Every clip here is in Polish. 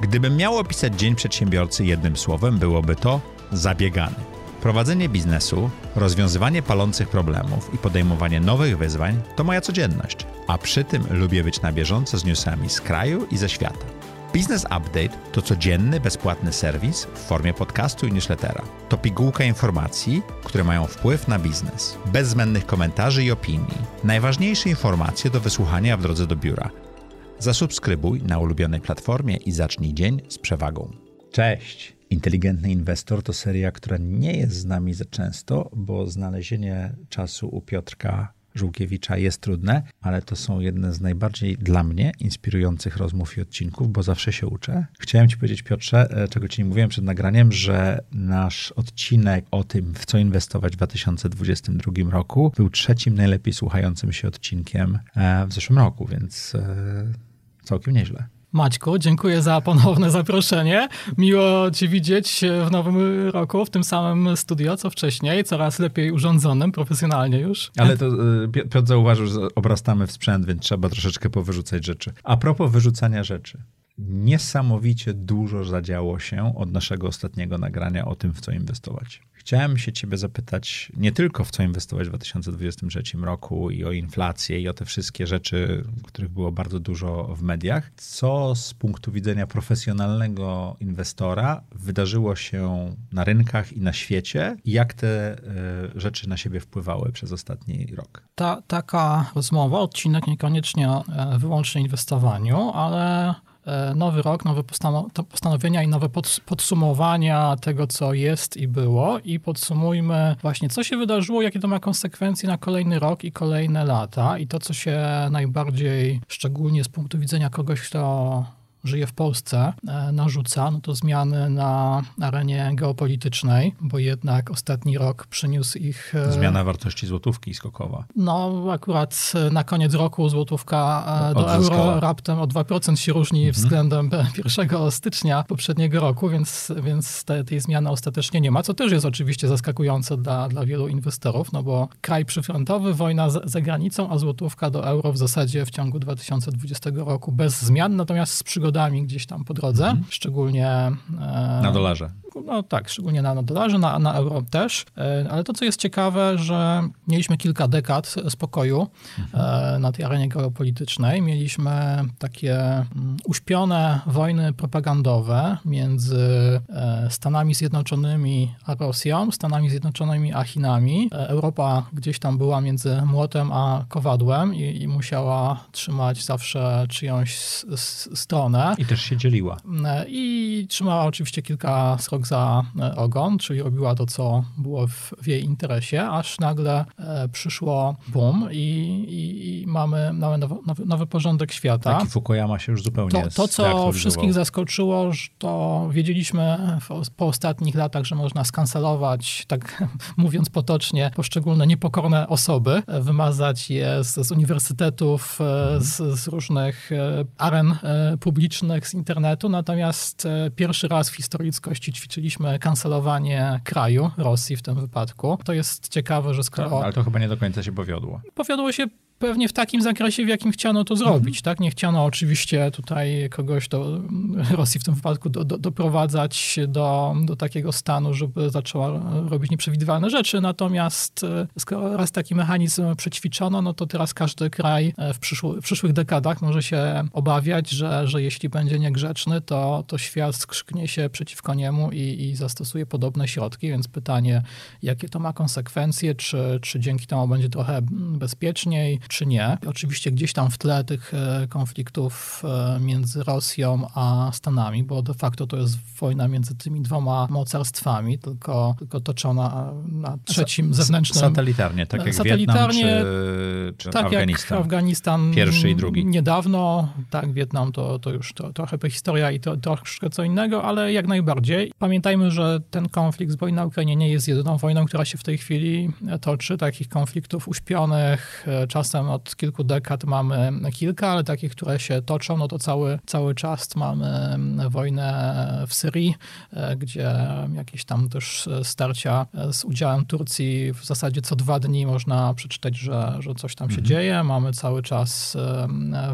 Gdybym miał opisać dzień przedsiębiorcy jednym słowem, byłoby to zabiegany. Prowadzenie biznesu, rozwiązywanie palących problemów i podejmowanie nowych wyzwań to moja codzienność, a przy tym lubię być na bieżąco z newsami z kraju i ze świata. Business Update to codzienny, bezpłatny serwis w formie podcastu i newslettera. To pigułka informacji, które mają wpływ na biznes. Bez zbędnych komentarzy i opinii. Najważniejsze informacje do wysłuchania w drodze do biura. Zasubskrybuj na ulubionej platformie i zacznij dzień z przewagą. Cześć! Inteligentny Inwestor to seria, która nie jest z nami za często, bo znalezienie czasu u Piotrka Żółkiewicza jest trudne, ale to są jedne z najbardziej dla mnie inspirujących rozmów i odcinków, bo zawsze się uczę. Chciałem Ci powiedzieć, Piotrze, e, czego Ci nie mówiłem przed nagraniem, że nasz odcinek o tym, w co inwestować w 2022 roku, był trzecim najlepiej słuchającym się odcinkiem e, w zeszłym roku, więc e, całkiem nieźle. Maćku, dziękuję za ponowne zaproszenie. Miło Cię widzieć w nowym roku, w tym samym studio, co wcześniej, coraz lepiej urządzonym, profesjonalnie już. Ale to y, Piotr zauważył, że obrastamy w sprzęt, więc trzeba troszeczkę powyrzucać rzeczy. A propos wyrzucania rzeczy. Niesamowicie dużo zadziało się od naszego ostatniego nagrania o tym, w co inwestować. Chciałem się ciebie zapytać nie tylko w co inwestować w 2023 roku i o inflację i o te wszystkie rzeczy, których było bardzo dużo w mediach, co z punktu widzenia profesjonalnego inwestora wydarzyło się na rynkach i na świecie i jak te y, rzeczy na siebie wpływały przez ostatni rok. Ta, taka rozmowa, odcinek niekoniecznie e, wyłącznie inwestowaniu, ale E, nowy rok, nowe postanowienia i nowe podsumowania tego, co jest i było. I podsumujmy właśnie, co się wydarzyło, jakie to ma konsekwencje na kolejny rok i kolejne lata. I to, co się najbardziej, szczególnie z punktu widzenia kogoś, kto żyje w Polsce, e, narzuca, no to zmiany na arenie geopolitycznej, bo jednak ostatni rok przyniósł ich... E, Zmiana wartości złotówki skokowa. No akurat na koniec roku złotówka e, do euro raptem o 2% się różni mhm. względem 1 stycznia poprzedniego roku, więc, więc te, tej zmiany ostatecznie nie ma, co też jest oczywiście zaskakujące dla, dla wielu inwestorów, no bo kraj przyfrontowy, wojna za, za granicą, a złotówka do euro w zasadzie w ciągu 2020 roku bez zmian, natomiast z przygodami gdzieś tam po drodze, mhm. szczególnie... E, na dolarze. No tak, szczególnie na, na dolarze, na, na euro też. E, ale to, co jest ciekawe, że mieliśmy kilka dekad spokoju mhm. E, na tej arenie geopolitycznej. Mieliśmy takie mm, uśpione wojny propagandowe między Stanami Zjednoczonymi a Rosją, Stanami Zjednoczonymi a Chinami. Europa gdzieś tam była między młotem a kowadłem i, i musiała trzymać zawsze czyjąś stronę. I też się dzieliła. E, I trzymała oczywiście kilka za e, ogon, czyli robiła to, co było w, w jej interesie, aż nagle e, przyszło boom i, i, i mamy, mamy nowy, nowy, porządek świata. Taki Fukuyama się już zupełnie To, to co wszystkich zaskoczyło, to wiedzieliśmy w, po ostatnich latach, że można skancelować, tak mówiąc potocznie, poszczególne niepokorne osoby, wymazać je z, z uniwersytetów, mhm. z, z różnych aren publicznych, z internetu, natomiast e, pierwszy raz w historii ludzkości ćwiczyliśmy kancelowanie kraju, Rosji w tym wypadku. To jest ciekawe, że skoro... Ale to chyba nie do końca się powiodło. Powiodło się pewnie w takim zakresie, w jakim chciano to zrobić. Mhm. Tak? Nie chciano oczywiście tutaj kogoś do Rosji w tym wypadku do, do, doprowadzać do, do takiego stanu, żeby zaczęła robić nieprzewidywalne rzeczy. Natomiast e, skoro raz taki mechanizm przećwiczono, no to teraz każdy kraj e, w, w przyszłych dekadach może się obawiać, że, że jeśli będzie niegrzeczny, to, to świat skrzyknie się przeciwko niemu i, i zastosuje podobne środki. Więc pytanie, jakie to ma konsekwencje, czy, czy dzięki temu będzie trochę bezpieczniej, czy nie. Oczywiście gdzieś tam w tle tych e, konfliktów e, między Rosją a Stanami, bo de facto to jest wojna między tymi dwoma mocarstwami, tylko, tylko toczona na trzecim zewnętrznym... Satelitarnie, tak jak Satelitarnie, Wietnam czy, czy tak Afganistan. Jak Afganistan. Pierwszy i drugi. Niedawno, tak, Wietnam to, to już to, trochę prehistoria i to troszkę co innego, ale jak najbardziej. Pamiętajmy, że ten konflikt, wojna na Ukrainie nie jest jedyną wojną, która się w tej chwili toczy. Takich konfliktów uśpionych, e, czasem od kilku dekad mamy kilka, ale takich, które się toczą, no to cały, cały czas mamy wojnę w Syrii, gdzie jakieś tam też starcia z udziałem Turcji w zasadzie co dwa dni można przeczytać, że, że coś tam się mhm. dzieje. Mamy cały czas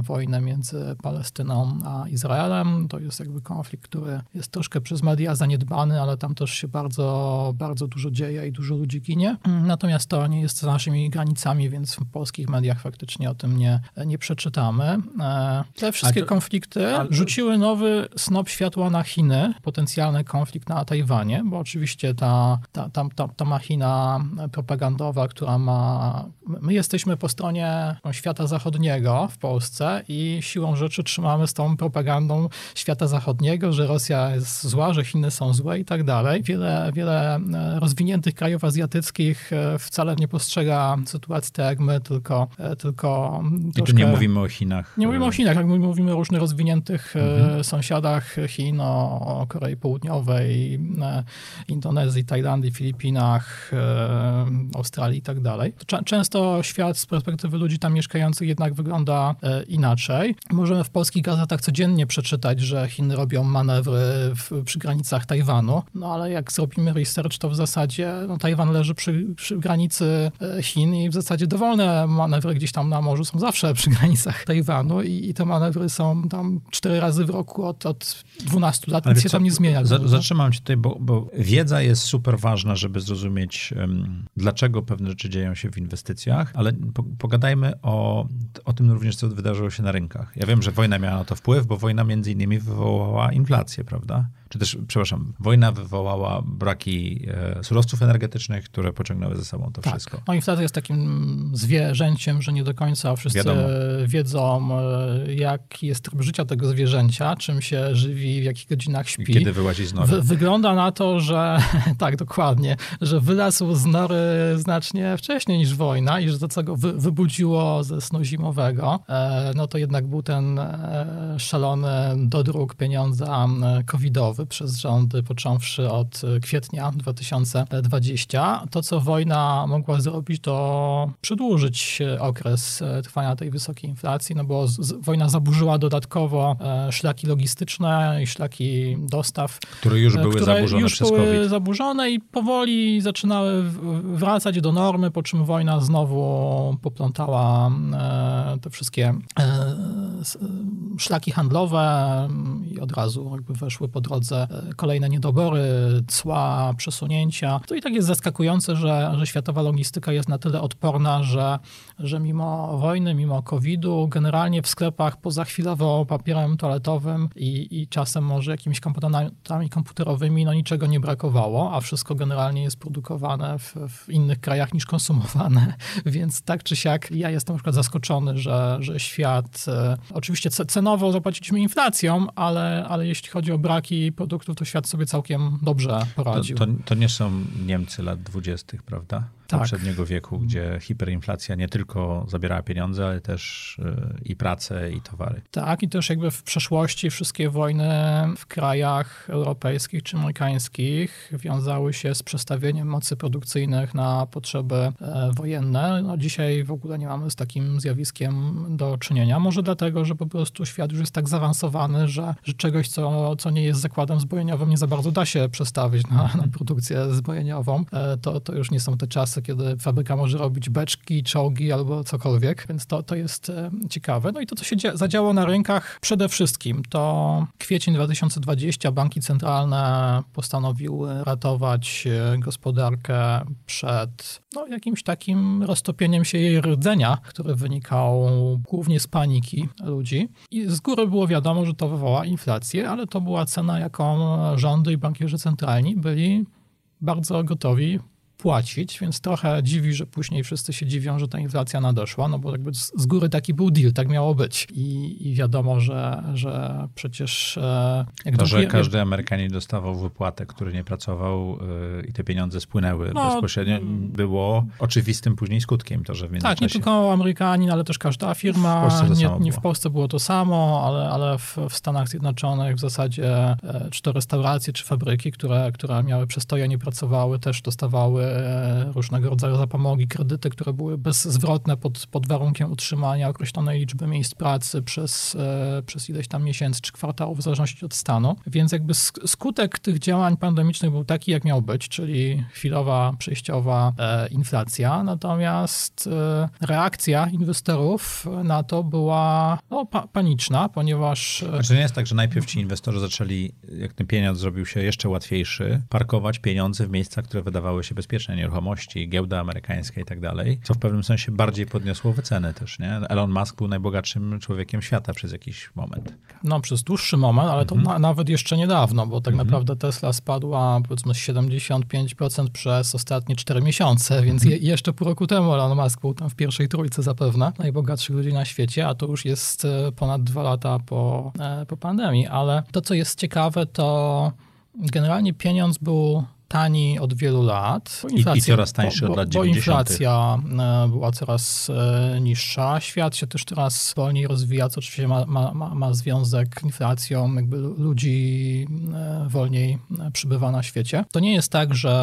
wojnę między Palestyną a Izraelem. To jest jakby konflikt, który jest troszkę przez media zaniedbany, ale tam też się bardzo, bardzo dużo dzieje i dużo ludzi ginie. Natomiast to nie jest za naszymi granicami, więc w polskich mediach faktycznie o tym nie, nie przeczytamy. E, te wszystkie to, konflikty rzuciły nowy snop światła na Chiny, potencjalny konflikt na Tajwanie, bo oczywiście ta, ta, ta, ta, ta machina propagandowa, która ma... My jesteśmy po stronie świata zachodniego w Polsce i siłą rzeczy trzymamy z tą propagandą świata zachodniego, że Rosja jest zła, że Chiny są złe i tak dalej. Wiele, wiele e, rozwiniętych krajów azjatyckich e, wcale nie postrzega sytuacji tak jak my, tylko, e, tylko I tu nie mówimy o Chinach. Nie mówimy o Chinach, jak mówimy o różnych rozwiniętych mhm. sąsiadach Chin, o Korei Południowej, Indonezji, Tajlandii, Filipinach, Australii i tak dalej. Często świat z perspektywy ludzi tam mieszkających jednak wygląda inaczej. Możemy w polskich gazetach codziennie przeczytać, że Chiny robią manewry w, przy granicach Tajwanu, no ale jak zrobimy research, to w zasadzie no, Tajwan leży przy, przy granicy e, Chin i w zasadzie dowolne manewry gdzieś tam na morzu są zawsze przy granicach Tajwanu i, i te manewry są tam cztery razy w roku od, od 12 lat, nic się tam nie zmienia. Za, zatrzymam cię tutaj, bo, bo, wiedza jest super ważna, żeby zrozumieć, um, dlaczego pewne rzeczy dzieją się w inwestycjach, ale po, pogadajmy o, o tym również, co wydarzyło się na rynkach. Ja wiem, że wojna miała na to wpływ, bo wojna między innymi wywołała inflację, prawda? Czy też, przepraszam, wojna wywołała braki e, surowców energetycznych, które pociągnęły ze sobą to tak. wszystko. No inflacja jest takim zwierzęciem, że nie do końca wszyscy Wiadomo. wiedzą, e, jaki jest tryb życia tego zwierzęcia, czym się żywi, w jakich godzinach śpi. I kiedy wyłazi z nory. wygląda na to, że tak, dokładnie, że wylazł z nory znacznie wcześniej niż wojna i że to, co go wy, wybudziło ze snu zimowego, e, no to jednak był ten szalony dodruk pieniądza covidowy, przez rządy, począwszy od kwietnia 2020. To, co wojna mogła zrobić, to przedłużyć okres trwania tej wysokiej inflacji, no bo z, wojna zaburzyła dodatkowo e, szlaki logistyczne i szlaki dostaw. Które już były które zaburzone już przez były COVID. zaburzone i powoli zaczynały wracać do normy, po czym wojna znowu poplątała e, te wszystkie e, szlaki handlowe i od razu jakby weszły po drodze e, kolejne niedobory, cła, przesunięcia. To i tak jest zaskakujące, że, że światowa logistyka jest na tyle odporna, że, że mimo wojny, mimo COVID-u, generalnie w sklepach poza chwilowo papierem toaletowym i, i czasem może jakimiś komponentami komputerowymi, no niczego nie brakowało, a wszystko generalnie jest produkowane w, w innych krajach niż konsumowane. Więc tak czy siak ja jestem na przykład zaskoczony, że, że świat, e, oczywiście cenowo zapłaciliśmy inflacją, ale, ale jeśli chodzi o braki produktów, to świat sobie całkiem dobrze poradził. To, to, to nie są Niemcy lat dwudziestych, prawda? Tak. poprzedniego wieku, gdzie hiperinflacja nie tylko zabierała pieniądze, ale też y, i pracę, i towary. Tak, i też jakby w przeszłości wszystkie wojny w krajach europejskich czy amerykańskich wiązały się z przestawieniem mocy produkcyjnych na potrzeby e, wojenne. No dzisiaj w ogóle nie mamy z takim zjawiskiem do czynienia. Może dlatego, że po prostu świat już jest tak zaawansowany, że, że czegoś, co, co nie jest zakładem zbrojeniowym, nie za bardzo da się przestawić na, na produkcję zbrojeniową. E, to, to już nie są te czasy, kiedy fabryka może robić beczki, czołgi albo cokolwiek, więc to, to jest e, ciekawe. No i to, co się zadziało na rynkach, przede wszystkim to kwiecień 2020 banki centralne postanowiły ratować e, gospodarkę przed no, jakimś takim roztopieniem się jej rdzenia, które wynikało głównie z paniki ludzi. I z góry było wiadomo, że to wywoła inflację, ale to była cena, jaką rządy i bankierzy centralni byli bardzo gotowi płacić, więc trochę dziwi, że później wszyscy się dziwią, że ta inflacja nadeszła, no bo jakby z góry taki był deal, tak miało być. I, i wiadomo, że, że przecież... E, jak to, że każdy Amerykanin dostawał wypłatę, który nie pracował yy, i te pieniądze spłynęły no, bezpośrednio, było oczywistym później skutkiem to, że w Tak, nie tylko Amerykanin, ale też każda firma. W nie, nie w Polsce było to samo, ale, ale w, w Stanach Zjednoczonych w zasadzie e, czy to restauracje, czy fabryki, które, które miały przestoje, nie pracowały, też dostawały różnego rodzaju zapomogi, kredyty, które były bezzwrotne pod, pod warunkiem utrzymania określonej liczby miejsc pracy przez, przez ileś tam miesięcy czy kwartałów, w zależności od stanu. Więc jakby skutek tych działań pandemicznych był taki, jak miał być, czyli chwilowa, przejściowa inflacja. Natomiast reakcja inwestorów na to była no, pa paniczna, ponieważ... Znaczy nie jest tak, że najpierw ci inwestorzy zaczęli, jak ten pieniądz zrobił się jeszcze łatwiejszy, parkować pieniądze w miejscach, które wydawały się bezpieczne, nieruchomości, giełda amerykańska i tak dalej, co w pewnym sensie bardziej podniosło wycenę też, nie? Elon Musk był najbogatszym człowiekiem świata przez jakiś moment. No, przez dłuższy moment, ale to mhm. na, nawet jeszcze niedawno, bo tak mhm. naprawdę Tesla spadła powiedzmy 75% przez ostatnie 4 miesiące, więc mhm. je, jeszcze pół roku temu Elon Musk był tam w pierwszej trójce zapewne najbogatszych ludzi na świecie, a to już jest e, ponad dwa lata po, e, po pandemii. Ale to, co jest ciekawe, to generalnie pieniądz był tani od wielu lat. Inflacja, I, I, coraz tańszy bo, od lat 90. Bo inflacja e, była coraz e, niższa. Świat się też teraz wolniej rozwija, co oczywiście ma, ma, ma związek z inflacją, jakby ludzi e, wolniej przybywa na świecie. To nie jest tak, że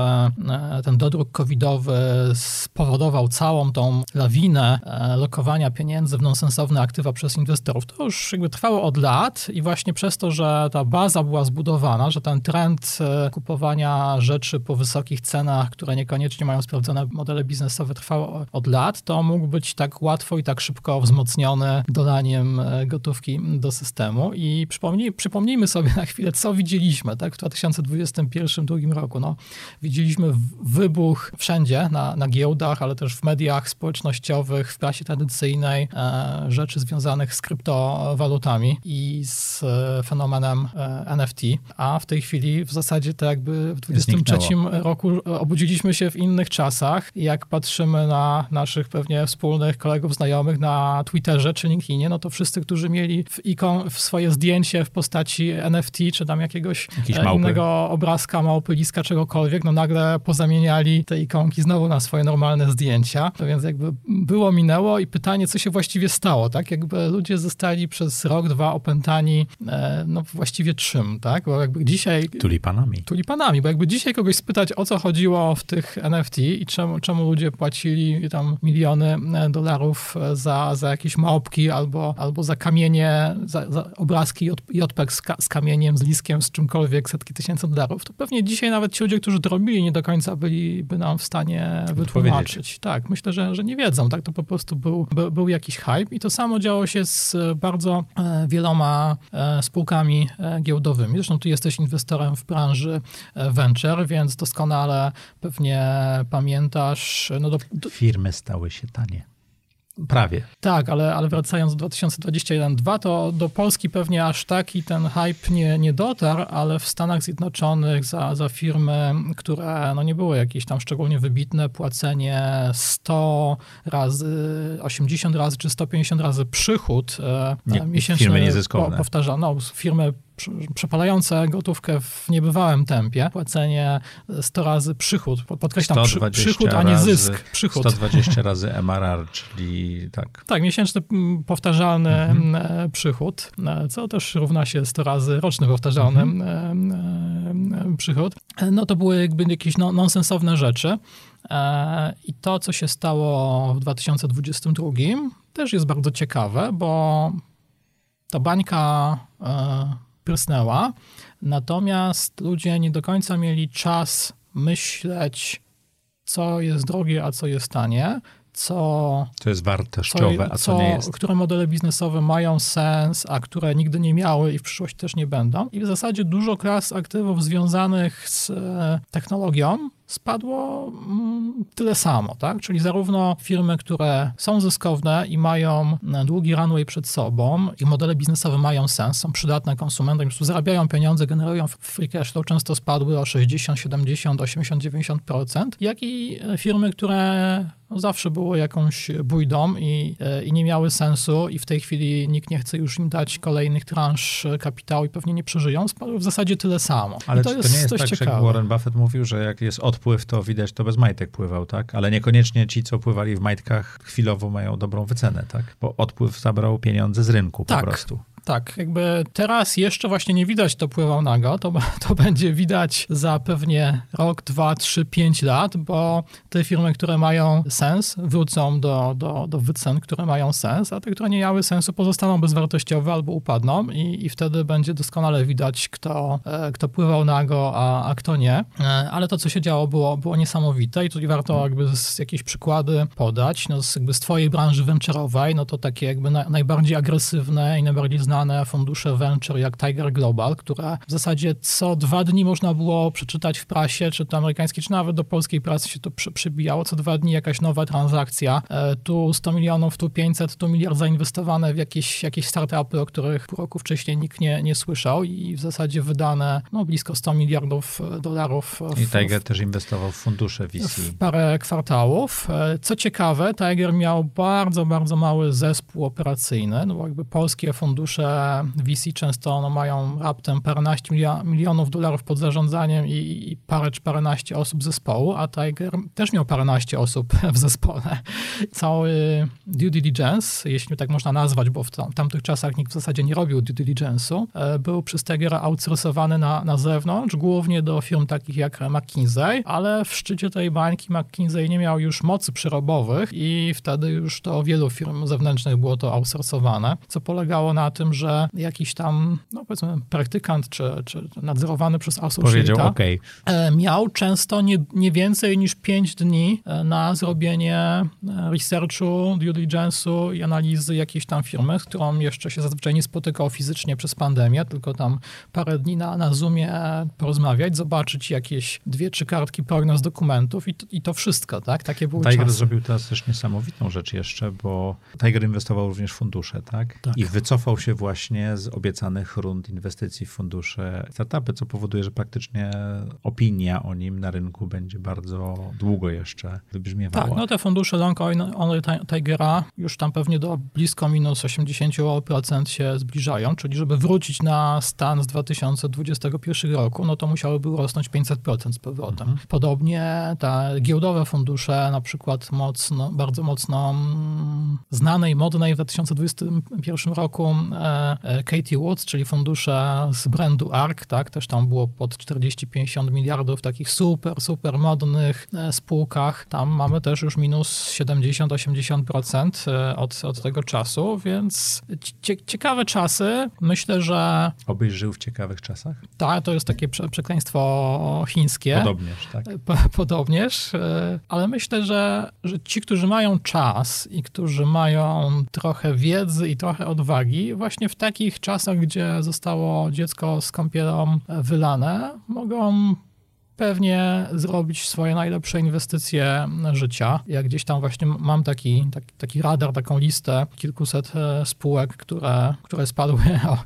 ten dodruk covidowy spowodował całą tą lawinę lokowania pieniędzy w nonsensowne aktywa przez inwestorów. To już jakby trwało od lat i właśnie przez to, że ta baza była zbudowana, że ten trend kupowania rzeczy rzeczy po wysokich cenach, które niekoniecznie mają sprawdzone modele biznesowe, trwało od lat, to mógł być tak łatwo i tak szybko wzmocniony dodaniem e, gotówki do systemu. I przypomnij, przypomnijmy sobie na chwilę, co widzieliśmy tak, w 2021-2022 roku. No, widzieliśmy wybuch wszędzie, na, na giełdach, ale też w mediach społecznościowych, w prasie tradycyjnej, e, rzeczy związanych z kryptowalutami i z e, fenomenem e, NFT. A w tej chwili w zasadzie to jakby w 2024 2023 roku obudziliśmy się w innych czasach. Jak patrzymy na naszych pewnie wspólnych kolegów, znajomych na Twitterze czy LinkedInie, no to wszyscy, którzy mieli w ikon w swoje zdjęcie w postaci NFT, czy tam jakiegoś e, innego obrazka, małpyliska, czegokolwiek, no nagle pozamieniali te ikonki znowu na swoje normalne zdjęcia. To więc jakby było, minęło i pytanie, co się właściwie stało, tak? Jakby ludzie zostali przez rok, dwa opętani, e, no właściwie czym, tak? Bo jakby dzisiaj... Tulipanami. Tulipanami, bo jakby dzisiaj dzisiaj kogoś spytać, o co chodziło w tych NFT i czemu, czemu ludzie płacili tam miliony e, dolarów e, za, za jakieś małpki albo, albo za kamienie, za, za obrazki JPEG z, z kamieniem, z liskiem, z czymkolwiek, setki tysięcy dolarów, to pewnie dzisiaj nawet ci ludzie, którzy to robili, nie do końca byliby nam w stanie wytłumaczyć. Tak, myślę, że, że nie wiedzą. Tak, to po prostu był, był, był jakiś hype i to samo działo się z bardzo e, wieloma spółkami giełdowymi. Zresztą ty jesteś inwestorem w branży venture, więc doskonale pewnie pamiętasz. No do, do... Firmy stały się tanie. Prawie. Tak, ale, ale wracając do 2021-2, to do Polski pewnie aż taki ten hype nie, nie dotarł, ale w Stanach Zjednoczonych za, za firmy, które no nie były jakieś tam szczególnie wybitne, płacenie 100 razy, 80 razy czy 150 razy przychód e, nie, miesięczny firmy niezyskowne. powtarzano, firmy przepalające gotówkę w niebywałym tempie, płacenie 100 razy przychód, podkreślam, przy, przychód, a nie zysk. Przychód. 120 razy MRR, czyli tak. Tak, miesięczny powtarzalny mhm. E, przychód, e, co też równa się 100 razy roczny powtarzalny mhm. E, przychód. No to były jakby jakieś no, nonsensowne rzeczy. I to, co się stało w 2022, też jest bardzo ciekawe, bo ta bańka prysnęła, natomiast ludzie nie do końca mieli czas myśleć, co jest drogie, a co jest tanie, co... Co jest wartościowe, co, a co, nie jest. Które modele biznesowe mają sens, a które nigdy nie miały i w przyszłości też nie będą. I w zasadzie dużo klas aktywów związanych z e, technologią spadło mm, tyle samo, tak? Czyli zarówno firmy, które są zyskowne i mają e, długi runway przed sobą i modele biznesowe mają sens, są przydatne konsumentom, po zarabiają pieniądze, generują free cash flow, często spadły o 60, 70, 80, 90%, jak i e, firmy, które no zawsze było jakąś bójdą i, e, i nie miały sensu i w tej chwili nikt nie chce już im dać kolejnych transz kapitału i pewnie nie przeżyją, spadły w zasadzie tyle samo. Ale to, to jest nie jest coś tak, ciekawe. że Warren Buffett mówił, że jak jest odpływ, to widać, to bez majtek pływał, tak? Ale niekoniecznie ci, co pływali w majtkach, chwilowo mają dobrą wycenę, tak? Bo odpływ zabrał pieniądze z rynku tak, po prostu. Tak, jakby teraz jeszcze właśnie nie widać to pływalnego, to, to będzie widać za pewnie rok, dwa, trzy, pięć lat, bo te firmy, które mają sens, wrócą do, do, do wycen, które mają sens, a te, które nie miały sensu, pozostaną bezwartościowe albo upadną i, i wtedy będzie doskonale widać, kto, e, kto pływał nago, a, a kto nie. E, ale to, co się działo, było, było niesamowite i tutaj warto jakby jakieś przykłady podać. No, z, jakby z twojej branży venture'owej, no to takie jakby na, najbardziej agresywne i najbardziej fundusze venture jak Tiger Global, które w zasadzie co dwa dni można było przeczytać w prasie, czy to amerykańskiej, czy nawet do polskiej prasy się to przy, przybijało. Co dwa dni jakaś nowa transakcja. E, tu 100 milionów, tu 500, tu miliard zainwestowane w jakieś, jakieś startupy, o których pół roku wcześniej nikt nie, nie słyszał i w zasadzie wydane no, blisko 100 miliardów dolarów. W, I Tiger też inwestował w fundusze VC. W parę kwartałów. E, co ciekawe, Tiger miał bardzo, bardzo mały zespół operacyjny, no jakby polskie fundusze VC często no, mają raptem paręnaście milionów dolarów pod zarządzaniem i, i parę czy paręnaście osób zespołu, a Tiger też miał paręnaście osób w zespole. Cały due diligence, jeśli tak można nazwać, bo w tam, tamtych czasach nikt w zasadzie nie robił due diligence'u, e, był przez Tigera outsourcowany na, na zewnątrz, głównie do firm takich jak McKinsey, ale w szczycie tej bańki McKinsey nie miał już mocy przerobowych i wtedy już do wielu firm zewnętrznych było to outsourcowane, co polegało na tym, że jakiś tam, no powiedzmy, praktykant czy, czy nadzorowany przez associate'a okay. E, miał często nie, nie więcej niż 5 dni e, na zrobienie e, researchu, due diligence'u i analizy jakiejś tam firmy, z którą jeszcze się zazwyczaj nie spotykał fizycznie przez pandemię, tylko tam parę dni na, na Zoomie porozmawiać, zobaczyć jakieś dwie, trzy kartki prognoz dokumentów i to, i to wszystko, tak? Takie były Tiger czasy. zrobił teraz też niesamowitą rzecz jeszcze, bo Tiger inwestował również w fundusze, tak? tak? I wycofał się właśnie z obiecanych rund inwestycji w fundusze startupy, co powoduje, że praktycznie opinia o nim na rynku będzie bardzo długo jeszcze wybrzmiewała. Tak, no te fundusze long only Tigera już tam pewnie do blisko minus 80% się zbliżają, czyli żeby wrócić na stan z 2021 roku, no to musiałyby rosnąć 500% z powrotem. Mhm. Podobnie te giełdowe fundusze, na przykład mocno, bardzo mocno mm, znanej, modnej w 2021 roku e, e, Katie Woods, czyli fundusze z brandu ARK, tak, też tam było pod 40-50 miliardów takich super, super modnych e, spółkach. Tam mamy też już minus 70-80% od, od tego czasu, więc cie, ciekawe czasy. Myślę, że... Obyś żył w ciekawych czasach? Tak, to jest takie prze, przekleństwo chińskie. Podobnież, tak. Podobnież, ale myślę, że, że ci, którzy mają czas i którzy mają trochę wiedzy i trochę odwagi, właśnie w takich czasach, gdzie zostało dziecko z kąpielą wylane, mogą pewnie zrobić swoje najlepsze inwestycje życia. Ja gdzieś tam właśnie mam taki, taki, taki radar, taką listę kilkuset e, spółek, które, które spadły o,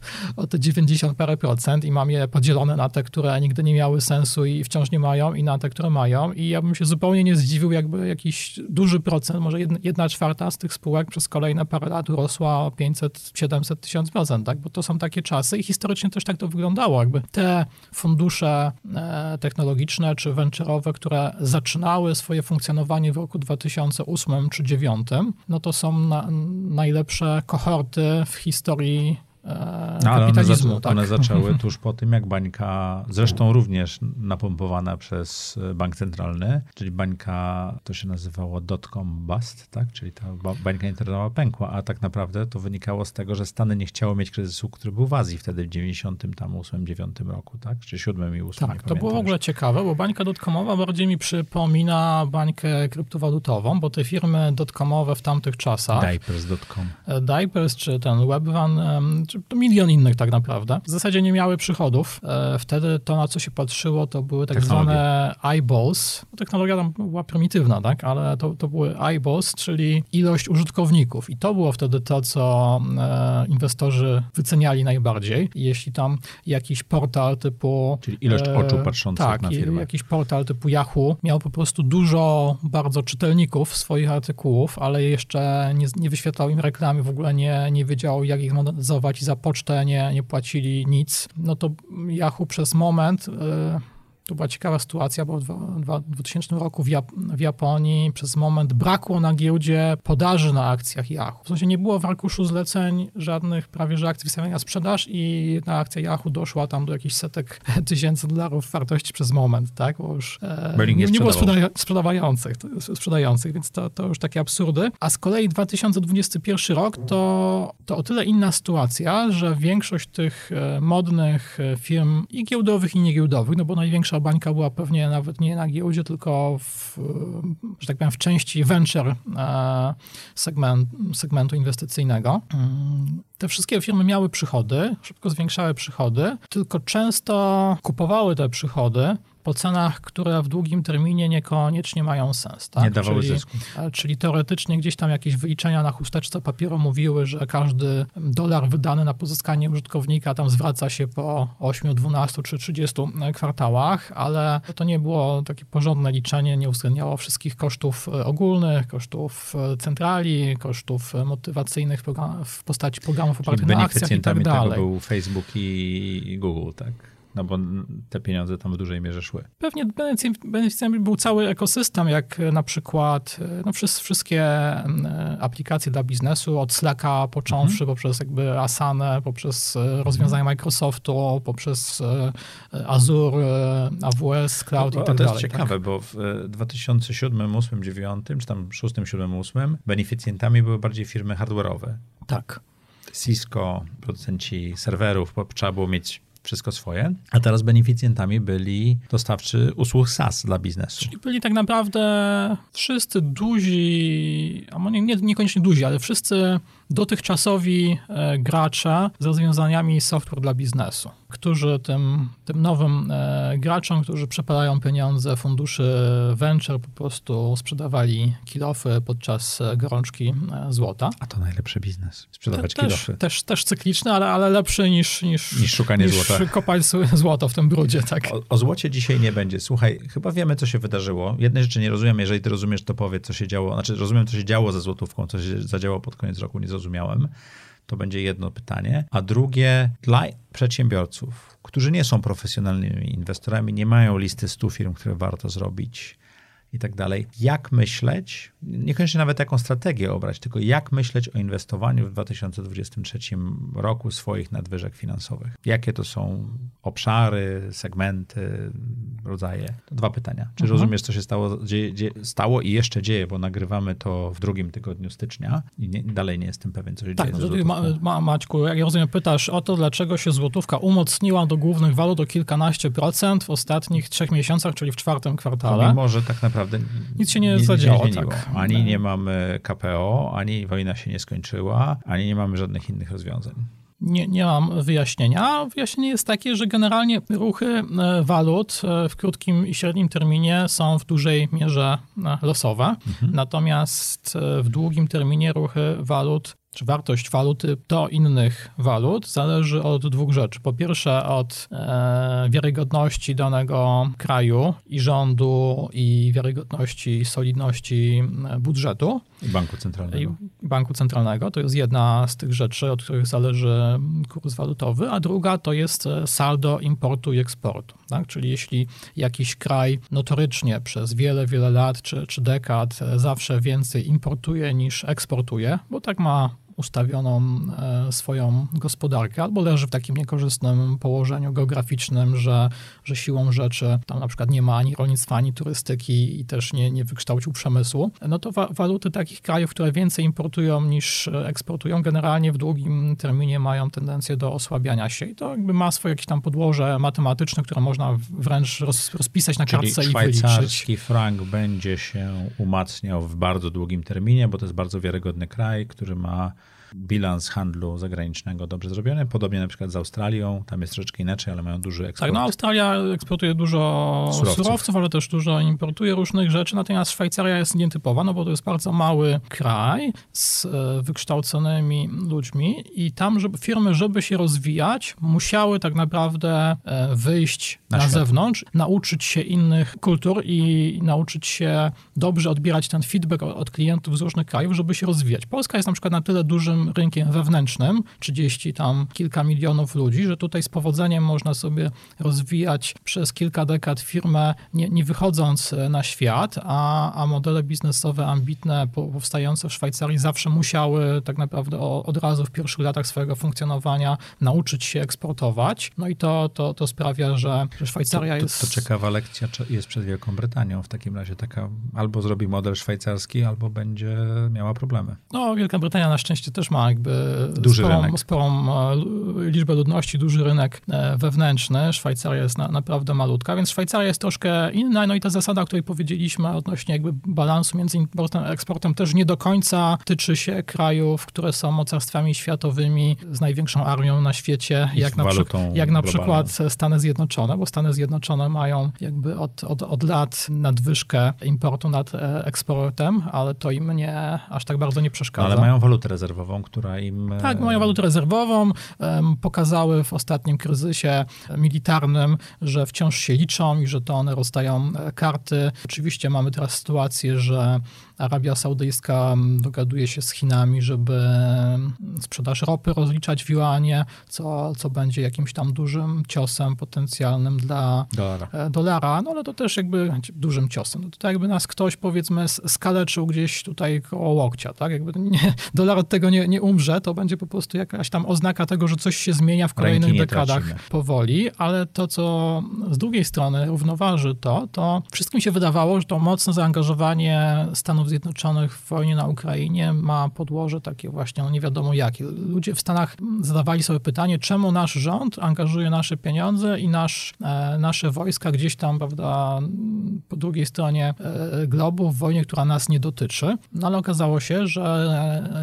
o te 90 parę procent i mam je podzielone na te, które nigdy nie miały sensu i wciąż nie mają i na te, które mają i ja bym się zupełnie nie zdziwił, jakby jakiś duży procent, może jedna, czwarta z tych spółek przez kolejne parę lat urosła o 500-700 tysięcy procent, tak? bo to są takie czasy i historycznie też tak to wyglądało, jakby te fundusze e, technologiczne technologiczne czy venture'owe, które zaczynały swoje funkcjonowanie w roku 2008 czy 2009, no to są na, najlepsze kohorty w historii E, no, ale one, zaczą, tak? one zaczęły tuż po tym, jak bańka, zresztą również napompowana przez bank centralny, czyli bańka, to się nazywało dotcom bust, tak? czyli ta bańka internetowa pękła, a tak naprawdę to wynikało z tego, że Stany nie chciały mieć kryzysu, który był w Azji wtedy w 98, 9 roku, tak? czy 7 i 8. Tak, to było w ogóle ciekawe, bo bańka dotcomowa bardziej mi przypomina bańkę kryptowalutową, bo te firmy dotcomowe w tamtych czasach... Diapers.com. E, Diapers, czy ten Webvan, to milion innych tak naprawdę. W zasadzie nie miały przychodów. E, wtedy to, na co się patrzyło, to były tak zwane eyeballs. Technologia tam była prymitywna, tak? Ale to, to były eyeballs, czyli ilość użytkowników. I to było wtedy to, co e, inwestorzy wyceniali najbardziej. Jeśli tam jakiś portal typu... Czyli ilość e, oczu patrzących tak, na firmę. jakiś portal typu Yahoo miał po prostu dużo bardzo czytelników swoich artykułów, ale jeszcze nie, nie wyświetlał im reklamy, w ogóle nie, nie wiedział, jak ich monetyzować i za pocztę nie, nie płacili nic, no to Yahoo przez moment y, To była ciekawa sytuacja, bo w 2000 roku w, Jap w Japonii przez moment brakło na giełdzie podaży na akcjach Yahoo. W sensie nie było w arkuszu zleceń żadnych prawie że akcji wystawionych na sprzedaż i na akcja Yahoo doszła tam do jakichś setek tysięcy dolarów wartości przez moment, tak? Bo już e, nie, nie było sprzedawających, sprzedających, więc to, to już takie absurdy. A z kolei 2021 rok to, to o tyle inna sytuacja, że większość tych e, modnych e, firm i giełdowych, i niegiełdowych, no bo największa bańka była pewnie nawet nie na giełdzie, tylko w, że tak powiem, w części venture e, segment, segmentu inwestycyjnego. Mm, te wszystkie firmy miały przychody, szybko zwiększały przychody, tylko często kupowały te przychody po cenach, które w długim terminie niekoniecznie mają sens. Tak? Nie dawały czyli, zysku. E, czyli teoretycznie gdzieś tam jakieś wyliczenia na chusteczce papieru mówiły, że każdy dolar wydany na pozyskanie użytkownika tam zwraca się po 8, 12 czy 30 kwartałach, ale to nie było takie porządne liczenie, nie uwzględniało wszystkich kosztów e, ogólnych, kosztów e, centrali, kosztów motywacyjnych w postaci programów opartych na akcjach i tak dalej. tego był Facebook i Google, tak? No bo te pieniądze tam w dużej mierze szły. Pewnie beneficjentami był cały ekosystem, jak na przykład no, wszystkie aplikacje dla biznesu, od Slacka począwszy, mhm. poprzez jakby Asanę, poprzez e, rozwiązania mhm. Microsoftu, poprzez e, Azure, AWS, Cloud i tak dalej. To jest tak? ciekawe, tak? bo w 2007, 2008, 2009, czy tam 6, 7, 8 beneficjentami były bardziej firmy hardware'owe. Tak. Cisco, producenci serwerów, bo trzeba było mieć wszystko swoje, a teraz beneficjentami byli dostawcy usług SaaS dla biznesu. Czyli byli tak naprawdę wszyscy duzi, a nie, nie, niekoniecznie duzi, ale wszyscy dotychczasowi e, gracze z rozwiązaniami software dla biznesu, którzy tym, tym nowym e, graczom, którzy przepalają pieniądze funduszy venture, po prostu sprzedawali kilofy podczas e, gorączki złota. A to najlepszy biznes, sprzedawać Te, kilofy. Też, też, też cykliczny, ale, ale lepszy niż, niż, niż szukanie niż złota. kopać złoto w tym brudzie. Tak. O, o złocie dzisiaj nie będzie. Słuchaj, chyba wiemy, co się wydarzyło. Jednej rzeczy nie rozumiem, jeżeli ty rozumiesz, to powiedz, co się działo. Znaczy, rozumiem, co się działo ze złotówką, co się zadziało pod koniec roku, nie zrozumiałem. To będzie jedno pytanie. A drugie, dla przedsiębiorców, którzy nie są profesjonalnymi inwestorami, nie mają listy 100 firm, które warto zrobić i tak dalej. Jak myśleć, niekoniecznie nawet jaką strategię obrać, tylko jak myśleć o inwestowaniu w 2023 roku swoich nadwyżek finansowych? Jakie to są obszary, segmenty, rodzaje? To dwa pytania. Czy mhm. rozumiesz, co się stało, dzieje, dzieje, stało i jeszcze dzieje, bo nagrywamy to w drugim tygodniu stycznia i nie, dalej nie jestem pewien, co się tak, dzieje. Tak, ma, ma, Maćku, jak ja rozumiem, pytasz o to, dlaczego się złotówka umocniła do głównych walut o kilkanaście procent w ostatnich trzech miesiącach, czyli w czwartym kwartale. Mimo, że tak naprawdę naprawdę nic się nie nic zadziało. Nie tak. Ani nie mamy KPO, ani wojna się nie skończyła, ani nie mamy żadnych innych rozwiązań. Nie, nie mam wyjaśnienia. Wyjaśnienie jest takie, że generalnie ruchy e, walut e, w krótkim i średnim terminie są w dużej mierze e, losowe, mhm. natomiast w długim terminie ruchy walut czy wartość waluty do innych walut zależy od dwóch rzeczy. Po pierwsze od e, wiarygodności danego kraju i rządu i wiarygodności solidności e, budżetu. I banku centralnego. I banku centralnego. To jest jedna z tych rzeczy, od których zależy kurs walutowy, a druga to jest e, saldo importu i eksportu. Tak? Czyli jeśli jakiś kraj notorycznie przez wiele, wiele lat czy, czy dekad e, zawsze więcej importuje niż eksportuje, bo tak ma ustawioną e, swoją gospodarkę, albo leży w takim niekorzystnym położeniu geograficznym, że, że siłą rzeczy tam na przykład nie ma ani rolnictwa, ani turystyki i też nie, nie wykształcił przemysłu, no to wa waluty takich krajów, które więcej importują niż eksportują, generalnie w długim terminie mają tendencję do osłabiania się i to jakby ma swoje jakieś tam podłoże matematyczne, które można wręcz roz, rozpisać na Czyli kartce i wyliczyć. szwajcarski frank będzie się umacniał w bardzo długim terminie, bo to jest bardzo wiarygodny kraj, który ma bilans handlu zagranicznego dobrze zrobiony. Podobnie na przykład z Australią, tam jest troszeczkę inaczej, ale mają duży eksport. Tak, no Australia eksportuje dużo surowców. surowców, ale też dużo importuje różnych rzeczy, natomiast Szwajcaria jest nietypowa, no bo to jest bardzo mały kraj z e, wykształconymi ludźmi i tam żeby, firmy, żeby się rozwijać, musiały tak naprawdę e, wyjść na, na zewnątrz, nauczyć się innych kultur i nauczyć się dobrze odbierać ten feedback od klientów z różnych krajów, żeby się rozwijać. Polska jest na przykład na tyle dużym rynkiem wewnętrznym, 30 tam kilka milionów ludzi, że tutaj z powodzeniem można sobie rozwijać przez kilka dekad firmę, nie, nie wychodząc na świat, a, a modele biznesowe ambitne powstające w Szwajcarii zawsze musiały tak naprawdę od razu w pierwszych latach swojego funkcjonowania nauczyć się eksportować. No i to, to, to sprawia, że Szwajcaria to, to, jest... To ciekawa lekcja jest przed Wielką Brytanią w takim razie. Taka albo zrobi model szwajcarski, albo będzie miała problemy. No, Wielka Brytania na szczęście też ma jakby duży sporą, rynek. sporą e, liczbę ludności, duży rynek e, wewnętrzny. Szwajcaria jest na, naprawdę malutka, więc Szwajcaria jest troszkę inna. No i ta zasada, o której powiedzieliśmy odnośnie jakby balansu między importem a eksportem też nie do końca tyczy się krajów, które są mocarstwami światowymi z największą armią na świecie, jak na, jak na przykład Stany Zjednoczone, bo Stany Zjednoczone mają jakby od, od, od lat nadwyżkę importu nad e, eksportem, ale to im nie, aż tak bardzo nie przeszkadza. ale mają walutę rezerwową, która im... E, tak, mają walutę rezerwową. Pokazały w ostatnim kryzysie militarnym, że wciąż się liczą i że to one rozdają e, karty. Oczywiście mamy teraz sytuację, że Arabia Saudyjska dogaduje się z Chinami, żeby sprzedaż ropy rozliczać w juanie, co, co będzie jakimś tam dużym ciosem potencjalnym dla dolara. E, dolara. No ale to też jakby dużym ciosem. No to tak jakby nas ktoś powiedzmy skaleczył gdzieś tutaj koło łokcia, tak? Jakby nie, dolar od tego nie, nie umrze, to będzie po prostu jakaś tam oznaka tego, że coś się zmienia w kolejnych dekadach tracimy. powoli, ale to, co z drugiej strony równoważy to, to wszystkim się wydawało, że to mocne zaangażowanie Stanów Stanów Zjednoczonych w wojnie na Ukrainie ma podłoże takie właśnie, no nie wiadomo jakie. Ludzie w Stanach zadawali sobie pytanie, czemu nasz rząd angażuje nasze pieniądze i nasz, e, nasze wojska gdzieś tam, prawda, po drugiej stronie e, globu w wojnie, która nas nie dotyczy. No ale okazało się, że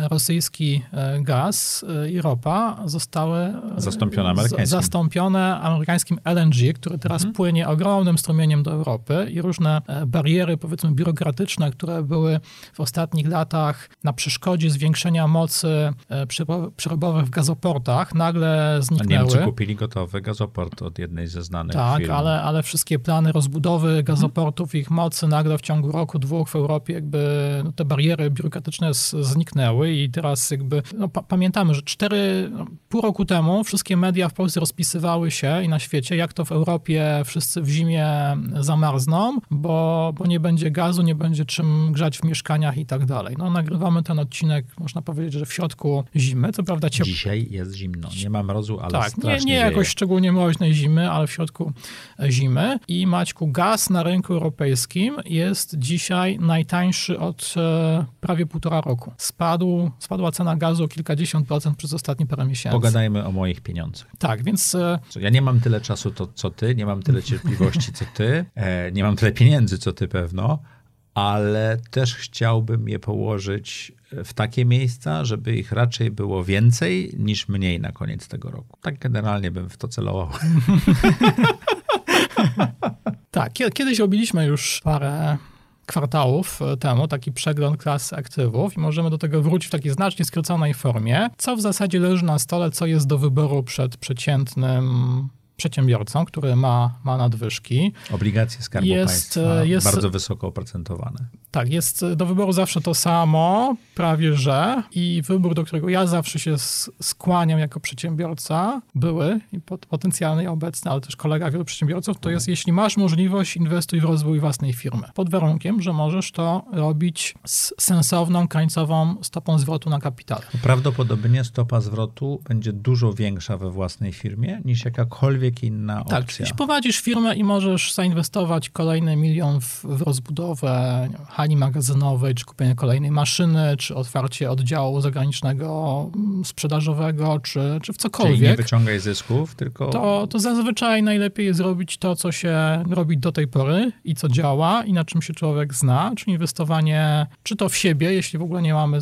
e, rosyjski e, gaz e, i ropa zostały zastąpione amerykańskim. zastąpione amerykańskim LNG, który teraz mhm. płynie ogromnym strumieniem do Europy i różne bariery, powiedzmy, biurokratyczne, które były w ostatnich latach na przeszkodzie zwiększenia mocy e, przerobowych w gazoportach, nagle zniknęły. A Niemcy kupili gotowy gazoport od jednej ze znanych tak, firm. Ale, ale wszystkie plany rozbudowy gazoportów, hmm. ich mocy nagle w ciągu roku, dwóch w Europie jakby no, te bariery biurokratyczne zniknęły i teraz jakby no, pa pamiętamy, że cztery, no, pół roku temu wszystkie media w Polsce rozpisywały się i na świecie, jak to w Europie wszyscy w zimie zamarzną, bo, bo nie będzie gazu, nie będzie czym grzać w mieszkaniach i tak dalej. No, nagrywamy ten odcinek, można powiedzieć, że w środku zimy, co prawda ciepło. Dzisiaj jest zimno, nie ma mrozu, ale tak, strasznie nie, nie jakoś szczególnie mroźnej zimy, ale w środku zimy. I Maćku, gaz na rynku europejskim jest dzisiaj najtańszy od e, prawie półtora roku. Spadł, spadła cena gazu o kilkadziesiąt procent przez ostatnie parę miesięcy. Pogadajmy o moich pieniądzach. Tak, więc... E, ja nie mam tyle czasu, to, co ty, nie mam tyle cierpliwości, co ty, e, nie mam tyle pieniędzy, co ty pewno, ale też chciałbym je położyć w takie miejsca, żeby ich raczej było więcej niż mniej na koniec tego roku. Tak generalnie bym w to celował. tak, kiedyś robiliśmy już parę kwartałów temu taki przegląd klasy aktywów i możemy do tego wrócić w takiej znacznie skróconej formie, co w zasadzie leży na stole, co jest do wyboru przed przeciętnym przedsiębiorcą, który ma, ma nadwyżki. Obligacje Skarbu jest, Państwa jest, bardzo wysoko oprocentowane. Tak, jest do wyboru zawsze to samo, prawie że. I wybór, do którego ja zawsze się skłaniam jako przedsiębiorca, były i potencjalny i obecny, ale też kolega wielu przedsiębiorców, to jest jeśli masz możliwość, inwestuj w rozwój własnej firmy. Pod warunkiem, że możesz to robić z sensowną, krańcową stopą zwrotu na kapitał. Prawdopodobnie stopa zwrotu będzie dużo większa we własnej firmie niż jakakolwiek inna opcja. Tak, jeśli prowadzisz firmę i możesz zainwestować kolejny milion w, w rozbudowę hali magazynowej, czy kupienie kolejnej maszyny, czy otwarcie oddziału zagranicznego mm, sprzedażowego, czy, czy w cokolwiek. Czyli nie wyciągaj zysków, tylko... To, to zazwyczaj najlepiej jest zrobić to, co się robi do tej pory i co działa i na czym się człowiek zna, czyli inwestowanie czy to w siebie, jeśli w ogóle nie mamy,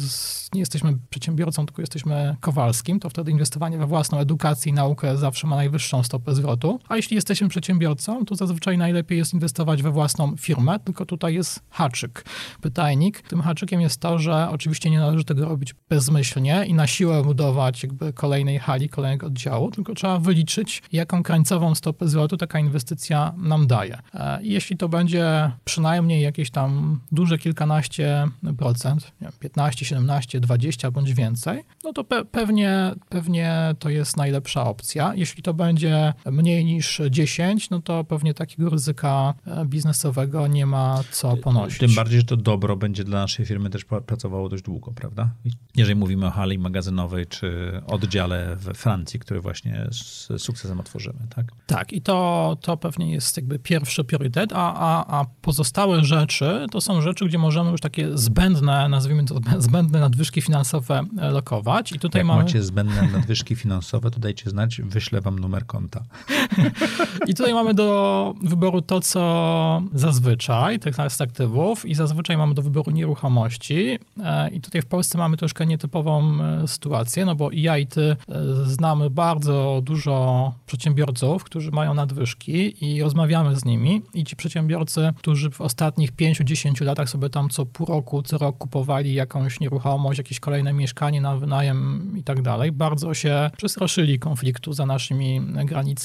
nie jesteśmy przedsiębiorcą, tylko jesteśmy Kowalskim, to wtedy inwestowanie we własną edukację i naukę zawsze ma najwyższą stopę zwrotu. A jeśli jesteśmy przedsiębiorcą, to zazwyczaj najlepiej jest inwestować we własną firmę, tylko tutaj jest haczyk, pytajnik. Tym haczykiem jest to, że oczywiście nie należy tego robić bezmyślnie i na siłę budować jakby kolejnej hali, kolejnego oddziału, tylko trzeba wyliczyć, jaką krańcową stopę zwrotu taka inwestycja nam daje. E, jeśli to będzie przynajmniej jakieś tam duże kilkanaście procent, nie wiem, 15, 17, 20 bądź więcej, no to pe pewnie, pewnie to jest najlepsza opcja. Jeśli to będzie mniej niż 10, no to pewnie takiego ryzyka e, biznesowego nie ma co ponosić. Tym bardziej, że to dobro będzie dla naszej firmy też pracowało dość długo, prawda? Jeżeli mówimy o hali magazynowej czy oddziale we Francji, który właśnie z sukcesem otworzymy, tak? Tak, i to, to pewnie jest jakby pierwszy priorytet, a, a, a pozostałe rzeczy to są rzeczy, gdzie możemy już takie zbędne, nazwijmy to zbędne nadwyżki finansowe e, lokować. I tutaj Jak mamy... macie zbędne nadwyżki finansowe, to dajcie znać, wyślę wam numer konta. I tutaj mamy do wyboru to, co zazwyczaj, tych z aktywów i zazwyczaj mamy do wyboru nieruchomości. E, I tutaj w Polsce mamy troszkę nietypową e, sytuację, no bo i ja i ty znamy bardzo dużo przedsiębiorców, którzy mają nadwyżki i rozmawiamy z nimi i ci przedsiębiorcy, którzy w ostatnich 5-10 latach sobie tam co pół roku, co rok kupowali jakąś nieruchomość, jakieś kolejne mieszkanie na wynajem i tak dalej, bardzo się przestraszyli konfliktu za naszymi granicami,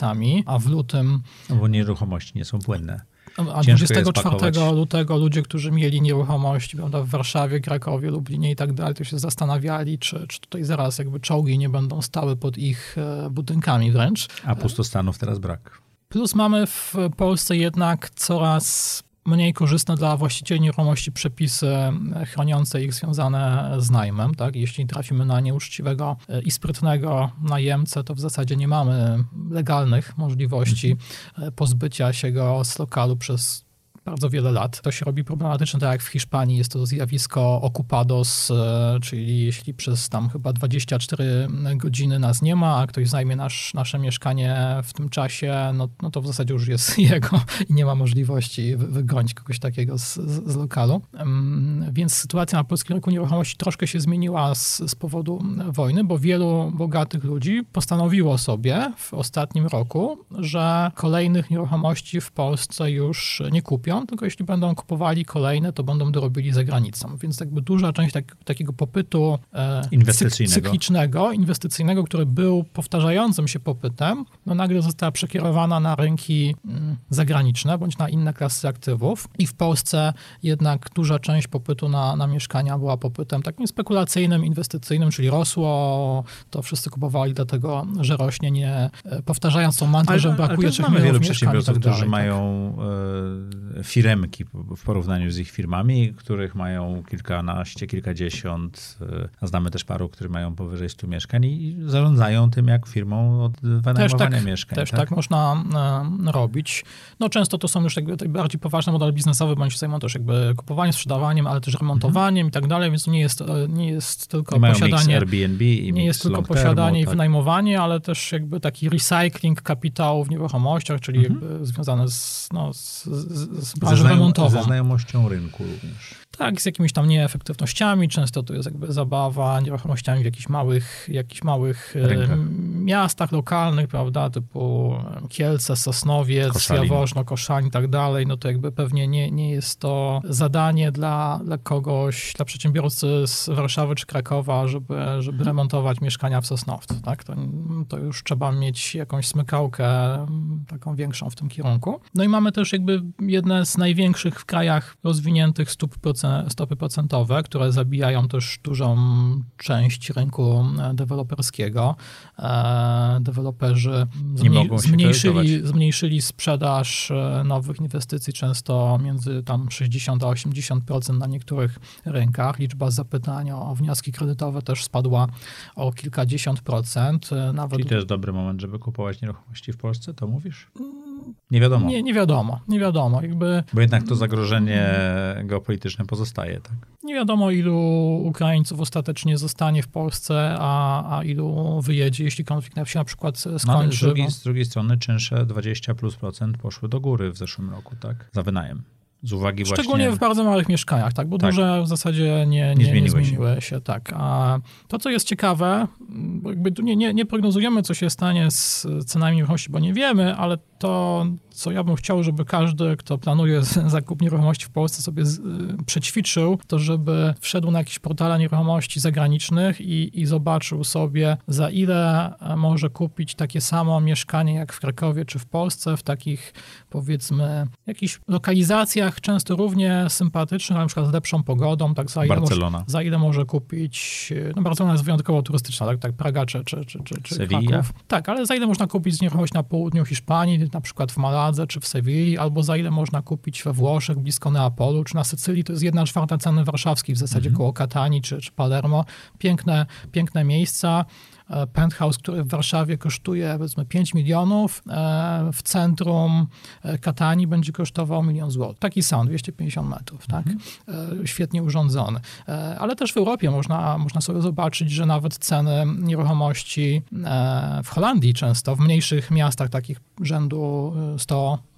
a w lutym... No bo nieruchomości nie są płynne. A 24 lutego ludzie, którzy mieli nieruchomości prawda, w Warszawie, Krakowie, Lublinie i tak dalej, to się zastanawiali, czy, czy tutaj zaraz jakby czołgi nie będą stały pod ich e, budynkami wręcz. A pustostanów teraz brak. Plus mamy w Polsce jednak coraz mniej korzystne dla właścicieli nieruchomości przepisy chroniące ich związane z najmem. Tak? Jeśli trafimy na nieuczciwego i sprytnego najemcę, to w zasadzie nie mamy legalnych możliwości pozbycia się go z lokalu przez bardzo wiele lat. To się robi problematyczne, tak jak w Hiszpanii jest to zjawisko ocupados, e, czyli jeśli przez tam chyba 24 godziny nas nie ma, a ktoś zajmie nasz, nasze mieszkanie w tym czasie, no, no to w zasadzie już jest jego i nie ma możliwości wygonić kogoś takiego z, z, z lokalu. Więc sytuacja na polskim rynku nieruchomości troszkę się zmieniła z, z powodu wojny, bo wielu bogatych ludzi postanowiło sobie w ostatnim roku, że kolejnych nieruchomości w Polsce już nie kupią, tylko jeśli będą kupowali kolejne, to będą dorobili za granicą. Więc jakby duża część tak, takiego popytu e, inwestycyjnego. cyklicznego, inwestycyjnego, który był powtarzającym się popytem, no nagle została przekierowana na rynki mm, zagraniczne bądź na inne klasy aktywów. I w Polsce jednak duża część popytu na, na mieszkania była popytem takim spekulacyjnym, inwestycyjnym, czyli rosło, to wszyscy kupowali dlatego, że rośnie, nie e, powtarzając tą mantrę, że brakuje trzech mamy wielu przedsiębiorców, tak którzy tak. mają e, firemki w porównaniu z ich firmami, których mają kilkanaście, kilkadziesiąt, e, a znamy też paru, którzy mają powyżej 100 mieszkań i zarządzają tym jak firmą od wynajmowania też tak, mieszkań. Też tak? tak można e, robić. No często to są już jakby bardziej poważne modele biznesowe, bądź zajmują też jakby kupowaniem, sprzedawaniem, ale też remontowaniem mhm. i tak dalej, więc nie jest, e, nie jest tylko I posiadanie... Airbnb i Nie jest tylko posiadanie i tak. wynajmowanie, ale też jakby taki recycling kapitału w nieruchomościach, czyli mhm. jakby związane z, no, z, z, z branżą remontową. Ze znajomością rynku również. Tak, z jakimiś tam nieefektywnościami, często to jest jakby zabawa nieruchomościami w jakichś małych, jakichś małych Rynkach. miastach lokalnych, prawda, typu Kielce, Sosnowiec, Koszalin. Jaworzno, Koszalin i tak dalej, no to jakby pewnie nie, nie jest to zadanie dla, dla kogoś, dla przedsiębiorcy z Warszawy czy Krakowa, żeby, żeby mhm. remontować mieszkania w Sosnowcu, tak, to, to już trzeba mieć jakąś smykałkę taką większą w tym kierunku. No i mamy też jakby jedne z największych w krajach rozwiniętych stóp procentowych stopy procentowe, które zabijają też dużą część rynku e, deweloperskiego. E, deweloperzy zmniejszyli, zmniejszyli sprzedaż e, nowych inwestycji często między tam 60 a 80% na niektórych rynkach. Liczba zapytań o wnioski kredytowe też spadła o kilkadziesiąt procent. Nawet... Czyli to jest dobry moment, żeby kupować nieruchomości w Polsce, to mówisz? Nie wiadomo. Nie, nie wiadomo, nie wiadomo. Jakby... Bo jednak to zagrożenie geopolityczne pozostaje, tak? Nie wiadomo, ilu Ukraińców ostatecznie zostanie w Polsce, a, a ilu wyjedzie, jeśli konflikt się na przykład skończy. No, z, drugiej, z drugiej strony czynsze 20 plus procent poszły do góry w zeszłym roku, tak? Za wynajem z uwagi Szczególnie właśnie... w bardzo małych mieszkaniach, tak? Bo Tak. duże w zasadzie nie, nie, Nie nie, zmieniły się. zmieniły się. tak. A to, co jest ciekawe, jakby nie, nie, nie prognozujemy, co się stanie z cenami nieruchomości, bo nie wiemy, ale to, co ja bym chciał, żeby każdy, kto planuje zakup nieruchomości w Polsce sobie z, przećwiczył, to żeby wszedł na jakieś portale nieruchomości zagranicznych i, i zobaczył sobie, za ile e, może kupić takie samo mieszkanie jak w Krakowie czy w Polsce, w takich powiedzmy jakichś lokalizacjach często równie sympatycznych, na przykład z lepszą pogodą, tak za ile, może, Barcelona. za ile może kupić, no Barcelona jest wyjątkowo turystyczna, tak, tak Praga czy, czy, czy, czy, czy Sevilla. Kraków. Tak, ale za ile można kupić nieruchomość na południu Hiszpanii, na przykład w Maladze czy w Sewilli, albo za ile można kupić we Włoszech, blisko Neapolu, czy na Sycylii, to jest jedna czwarta ceny warszawskiej, w zasadzie koło Katanii czy, czy Palermo. Piękne, piękne miejsca. E, Penthouse, który w Warszawie kosztuje powiedzmy 5 milionów, e, w centrum e, Katanii będzie kosztował milion złotych. Taki sam, 250 metrów, tak? E, Świetnie urządzony. Ale też w Europie można, można sobie zobaczyć, że nawet ceny nieruchomości w Holandii często, w mniejszych miastach takich rzędu e,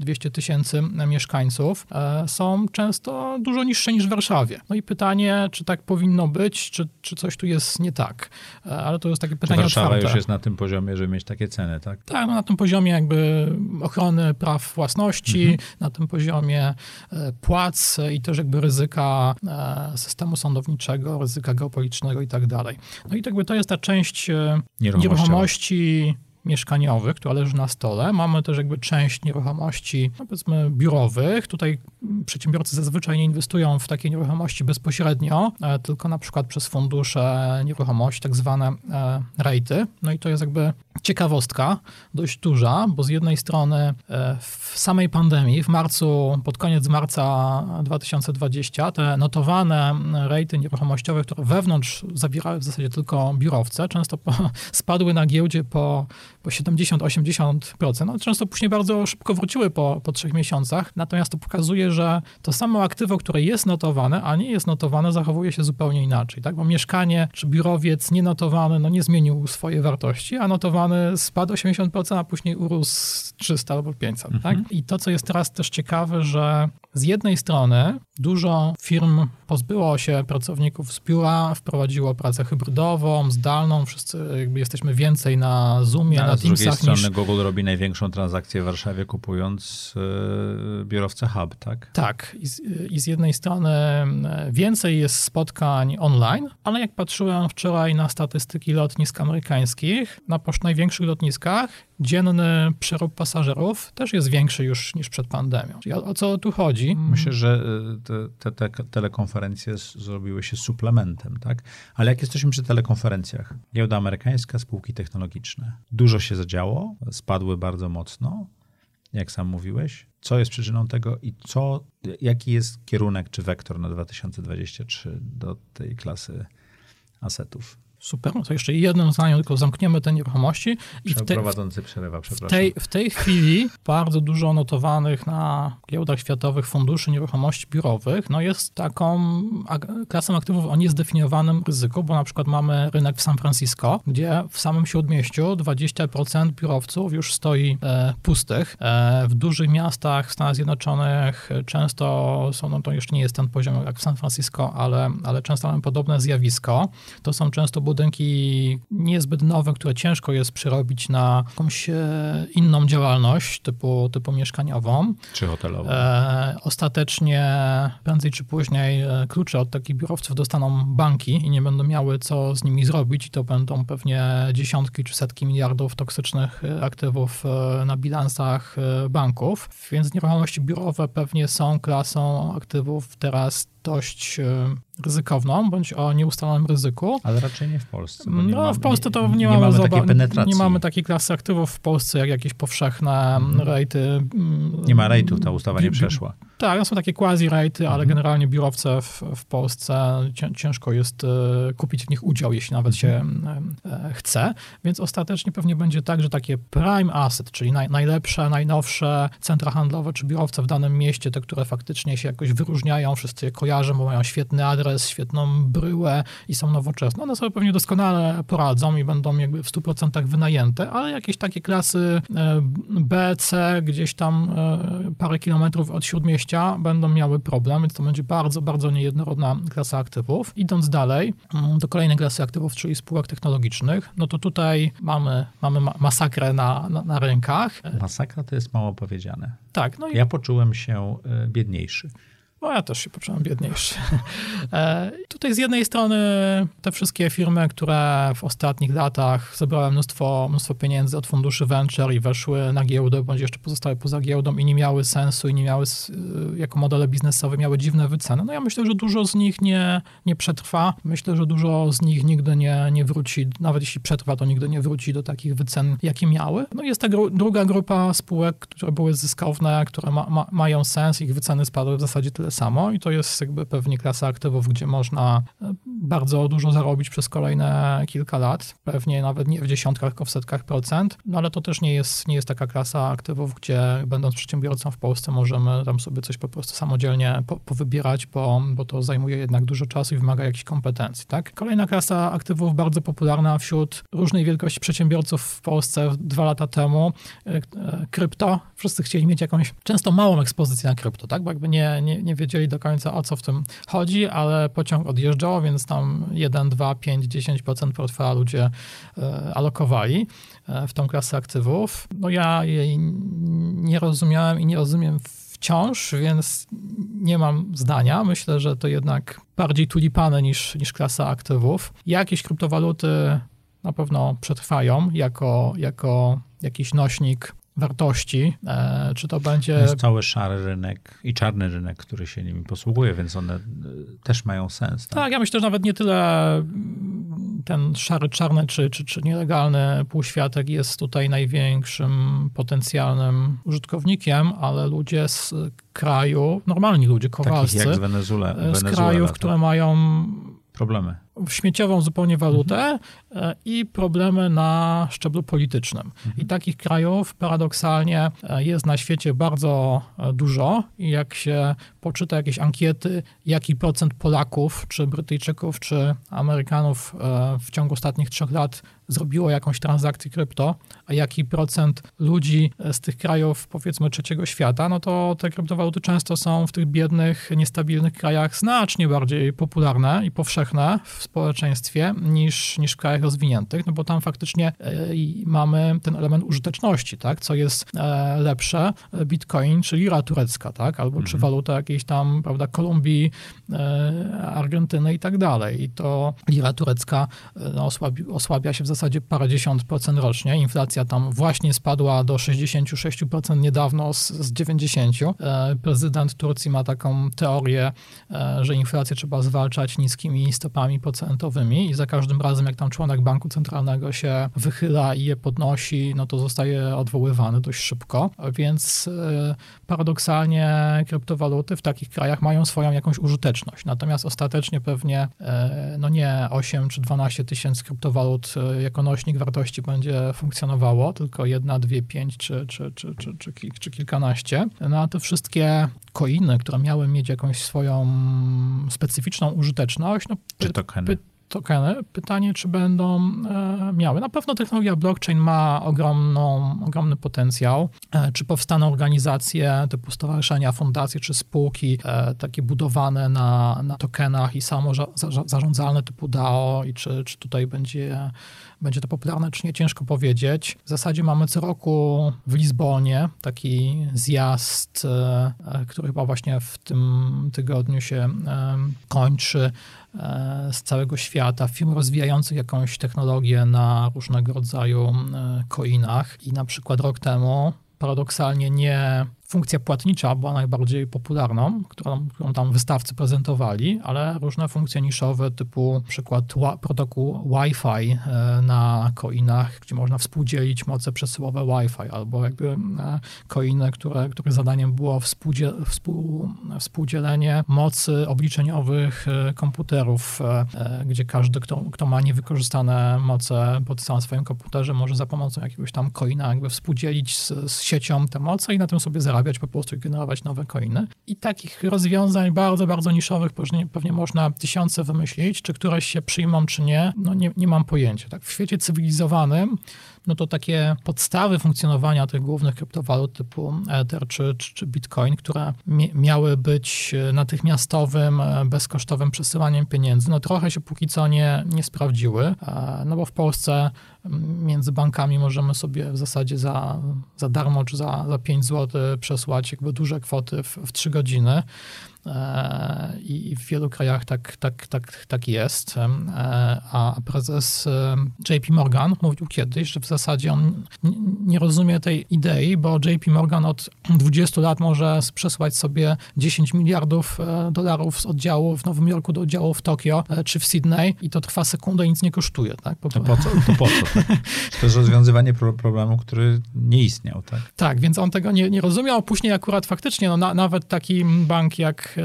100-200 tysięcy mieszkańców, są często dużo niższe niż w Warszawie. No i pytanie, czy tak powinno być, czy, czy coś tu jest nie tak. Ale to jest takie Czy pytanie Warszawa otwarte. już jest na tym poziomie, żeby mieć takie ceny, tak? Tak, no na tym poziomie jakby ochrony praw własności, Mhm. na tym poziomie e, płac i też jakby ryzyka e, systemu sądowniczego, ryzyka geopolitycznego i tak dalej. No i jakby to jest ta część e, nieruchomości mieszkaniowych, która leży na stole. Mamy też jakby część nieruchomości, no powiedzmy, biurowych. Tutaj przedsiębiorcy zazwyczaj nie inwestują w takie nieruchomości bezpośrednio, e, tylko na przykład przez fundusze nieruchomości, tak zwane e, rejty. No i to jest jakby ciekawostka, dość duża, bo z jednej strony e, w samej pandemii, w marcu, pod koniec marca 2020, te notowane rejty nieruchomościowe, które wewnątrz zawierały w zasadzie tylko biurowce, często po, spadły na giełdzie po, po 70-80%. No, często później bardzo szybko wróciły po, po trzech miesiącach. Natomiast to pokazuje, że to samo aktywo, które jest notowane, a nie jest notowane, zachowuje się zupełnie inaczej. Tak? Bo mieszkanie czy biurowiec nienotowany no, nie zmienił swojej wartości, a notowany spadł 80%, a później urósł 300 albo 500. Tak? I to, co jest teraz też ciekawe, że z jednej strony dużo firm pozbyło się pracowników z biura, wprowadziło pracę hybrydową, zdalną, wszyscy jakby jesteśmy więcej na Zoomie, Ale na z drugiej Teamsach strony niż... Google robi największą transakcję w Warszawie kupując yy, biurowce Hub, tak? Tak, i z, i z jednej strony e, więcej jest spotkań online, ale jak patrzyłem wczoraj na statystyki lotnisk amerykańskich, na największych lotniskach dzienny przerób pasażerów też jest większy już niż przed pandemią. Czyli o, o co tu chodzi? Myślę, że y, te, te, te telekonferencje zrobiły się suplementem, tak? Ale jak jesteśmy przy telekonferencjach, giełda amerykańska, spółki technologiczne. Dużo się zadziało, spadły bardzo mocno, jak sam mówiłeś. Co jest przyczyną tego i co, jaki jest kierunek czy wektor na 2023 do tej klasy asetów? Super, no to jeszcze jednym zdaniem tylko zamkniemy te nieruchomości i w, te, w Prowadzący przerywa, W przepraszam. tej, w tej chwili bardzo dużo notowanych na giełdach światowych funduszy nieruchomości biurowych no jest taką klasą aktywów o niezdefiniowanym ryzyku, bo na przykład mamy rynek w San Francisco, gdzie w samym śródmieściu 20% biurowców już stoi e, pustych. E, w dużych miastach w Stanach Zjednoczonych często są, no to jeszcze nie jest ten poziom jak w San Francisco, ale, ale często mamy podobne zjawisko. To są często budynki niezbyt nowe, które ciężko jest przerobić na jakąś e, inną działalność typu, typu mieszkaniową. Czy hotelowo. E, ostatecznie prędzej czy później e, klucze od takich biurowców dostaną banki i nie będą miały co z nimi zrobić i to będą pewnie dziesiątki czy setki miliardów toksycznych aktywów na bilansach banków, więc nieruchomości biurowe pewnie są klasą aktywów teraz dość e, ryzykowną, bądź o nieustalonym ryzyku. Ale raczej nie w Polsce. No, ma- w Polsce to nie, nie mamy, mamy takiej penetracji. Nie mamy takiej klasy aktywów w Polsce, jak jakieś powszechne Mhm. rejty. mm, Nie ma rejtów, ta ustawa nie przeszła. Tak, to są takie quasi-rejty, ale Mhm. generalnie biurowce w, w Polsce cię, ciężko jest e, kupić w nich udział, jeśli nawet się Mhm. e, e, chce. Więc ostatecznie pewnie będzie tak, że takie prime asset, czyli naj, najlepsze, najnowsze centra handlowe czy biurowce w danym mieście, te, które faktycznie się jakoś wyróżniają, wszyscy je kojarzą, bo mają świetny adres, świetną bryłę i są nowoczesne. One sobie pewnie doskonale poradzą i będą jakby w 100% wynajęte, ale jakieś takie klasy B, C, gdzieś tam parę kilometrów od śródmieścia 20 będą miały problem, więc to będzie bardzo, bardzo niejednorodna klasa aktywów. Idąc dalej mm, do kolejnej klasy aktywów, czyli spółek technologicznych, no to tutaj mamy, mamy masakrę na, na, na rynkach. Masakra to jest mało powiedziane. Tak. No i... Ja poczułem się y, biedniejszy. No ja też się poczułem biedniejszy. E, tutaj z jednej strony te wszystkie firmy, które w ostatnich latach zebrały mnóstwo, mnóstwo pieniędzy od funduszy venture i weszły na giełdę, bądź jeszcze pozostały poza giełdą i nie miały sensu i nie miały y, jako modele biznesowe, miały dziwne wyceny. No ja myślę, że dużo z nich nie, nie przetrwa. Myślę, że dużo z nich nigdy nie, nie wróci, nawet jeśli przetrwa, to nigdy nie wróci do takich wycen, jakie miały. No jest ta gru druga grupa spółek, które były zyskowne, które ma, ma, mają sens, ich wyceny spadły w zasadzie tyle samo i to jest jakby pewnie klasa aktywów, gdzie można e, bardzo dużo zarobić przez kolejne kilka lat, pewnie nawet nie w dziesiątkach, tylko w setkach procent, no ale to też nie jest, nie jest taka klasa aktywów, gdzie będąc przedsiębiorcą w Polsce możemy tam sobie coś po prostu samodzielnie po, powybierać, bo, bo to zajmuje jednak dużo czasu i wymaga jakichś kompetencji, tak? Kolejna klasa aktywów bardzo popularna wśród różnej wielkości przedsiębiorców w Polsce dwa lata temu, e, e, krypto. Wszyscy chcieli mieć jakąś często małą ekspozycję na krypto, tak? Bo jakby nie, nie, nie wiedzieli do końca o co w tym chodzi, ale pociąg odjeżdżał, więc tam 1, 2, 5, 10% portfela ludzie e, alokowali e, w tą klasę aktywów. No ja jej nie rozumiałem i nie rozumiem wciąż, więc nie mam zdania. Myślę, że to jednak bardziej tulipany niż, niż klasa aktywów. Jakieś kryptowaluty na pewno przetrwają jako, jako jakiś nośnik wartości, e, czy to będzie... Jest cały szary rynek i czarny rynek, który się nimi posługuje, więc one e, też mają sens. Tak, tak ja myślę, że nawet nie tyle ten szary, czarny czy, czy, czy nielegalny półświatek jest tutaj największym potencjalnym użytkownikiem, ale ludzie z kraju, normalni ludzie, kowalscy, Takich jak z, Wenezuela, z krajów, które mają problemy śmieciową zupełnie walutę mhm. i problemy na szczeblu politycznym. Mhm. I takich krajów paradoksalnie e, jest na świecie bardzo e, dużo i jak się poczyta jakieś ankiety, jaki procent Polaków, czy Brytyjczyków, czy Amerykanów w ciągu ostatnich trzech lat zrobiło jakąś transakcję krypto, a jaki procent ludzi z tych krajów, powiedzmy, trzeciego świata, no to te kryptowaluty często są w tych biednych, niestabilnych krajach znacznie bardziej popularne i powszechne w społeczeństwie niż, niż w krajach rozwiniętych, no bo tam faktycznie e, mamy ten element użyteczności, tak, co jest e, lepsze, bitcoin czy lira turecka, tak, albo mhm. czy waluta jakiejś tam, prawda, Kolumbii, e, Argentyny i tak dalej. I to lira turecka no, osłabi, osłabia się w zasadzie parędziesiąt procent rocznie. Inflacja tam właśnie spadła do 66% niedawno z, z 90. Prezydent Turcji ma taką teorię, że inflację trzeba zwalczać niskimi stopami procentowymi i za każdym razem, jak tam członek banku centralnego się wychyla i je podnosi, no to zostaje odwoływany dość szybko. Więc e, paradoksalnie kryptowaluty w takich krajach mają swoją jakąś użyteczność. Natomiast ostatecznie pewnie e, no nie 8 czy 12 tysięcy kryptowalut e, jako nośnik wartości będzie funkcjonowało, tylko jedna, dwie, pięć czy, czy, czy, czy, czy, czy kilkanaście. No a te wszystkie coiny, które miały mieć jakąś swoją specyficzną użyteczność, no, czy tokeny? tokeny. Pytanie, czy będą e, miały. Na pewno technologia blockchain ma ogromną, ogromny potencjał. E, czy powstaną organizacje typu stowarzyszenia, fundacje czy spółki e, takie budowane na, na tokenach i samo zarządzalne typu DAO i czy, czy tutaj będzie będzie to popularne, czy nie, ciężko powiedzieć. W zasadzie mamy co roku w Lizbonie taki zjazd, e, który chyba właśnie w tym tygodniu się e, kończy e, z całego świata, firm rozwijających jakąś technologię na różnego rodzaju coinach. I na przykład rok temu paradoksalnie nie funkcja płatnicza była najbardziej popularną, którą, którą tam wystawcy prezentowali, ale różne funkcje niszowe typu przykład protokół Wi-Fi e, na coinach, gdzie można współdzielić moce przesyłowe Wi-Fi, albo jakby e, coiny, które, których zadaniem było współ, współdzielenie mocy obliczeniowych e, komputerów, gdzie każdy, kto, kto ma niewykorzystane moce pod na swoim komputerze, może za pomocą jakiegoś tam coina jakby współdzielić z, z siecią te moce i na tym sobie zarabiać zarabiać po prostu i generować nowe coiny. I takich rozwiązań bardzo, bardzo niszowych pewnie, pewnie można tysiące wymyślić, czy któreś się przyjmą, czy nie, no nie, nie mam pojęcia. Tak, w świecie cywilizowanym no to takie podstawy funkcjonowania tych głównych kryptowalut typu Ether czy, czy, czy Bitcoin, które miały być natychmiastowym, bezkosztowym przesyłaniem pieniędzy, no trochę się póki co nie, nie sprawdziły, no bo w Polsce między bankami możemy sobie w zasadzie za, za darmo czy za, za 5 zł przesłać jakby duże kwoty w, w 3 godziny. E, I w wielu krajach tak, tak, tak, tak jest. E, a prezes e, JP Morgan mówił kiedyś, że w zasadzie on nie rozumie tej idei, bo JP Morgan od 20 lat może przesłać sobie 10 miliardów dolarów z oddziału w Nowym Jorku do oddziału w Tokio czy w Sydney i to trwa sekundę i nic nie kosztuje. Tak? Po, to po co? To po co? Tak? To jest rozwiązywanie problemu, który nie istniał. Tak, tak więc on tego nie, nie rozumiał. Później akurat faktycznie no, na, nawet taki bank jak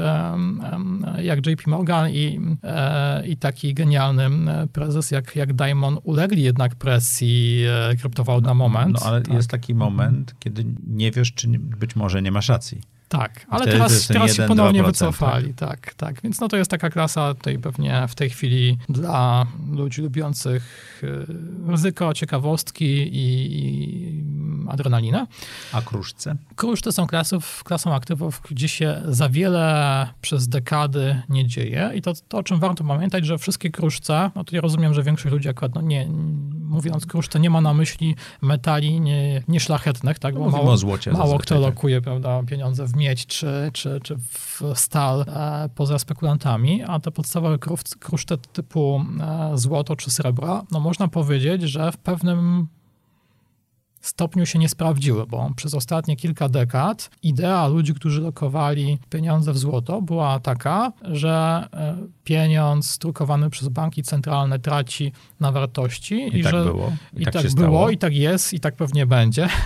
jak JP Morgan i, e, i taki genialny prezes jak, jak Diamond ulegli jednak presji e, kryptowalut na moment. No ale tak. jest taki moment, kiedy nie wiesz, czy być może nie masz racji. Tak, ale teraz, teraz się ponownie wycofali. Tak. tak. Więc no to jest taka klasa tutaj pewnie w tej chwili dla ludzi lubiących e, ryzyko, ciekawostki i, i adrenalinę. A kruszce? Kruszce są klasów, klasą aktywów, gdzie się za wiele przez dekady nie dzieje i to, to o czym warto pamiętać, że wszystkie kruszce, no to ja rozumiem, że większość ludzi akurat no nie, mówiąc kruszce, nie ma na myśli metali nie, nieszlachetnych, tak? Bo mało, mało kto tak. lokuje prawda, pieniądze w miedź czy, czy, czy w stal e, poza spekulantami, a te podstawowe kruszce typu e, złoto czy srebro, no można powiedzieć, że w pewnym stopniu się nie sprawdziły, bo przez ostatnie kilka dekad idea ludzi, którzy lokowali pieniądze w złoto, była taka, że e, pieniądz drukowany przez banki centralne traci na wartości. I, i tak że, było. I, I tak, tak było, stało. i tak jest, i tak pewnie będzie.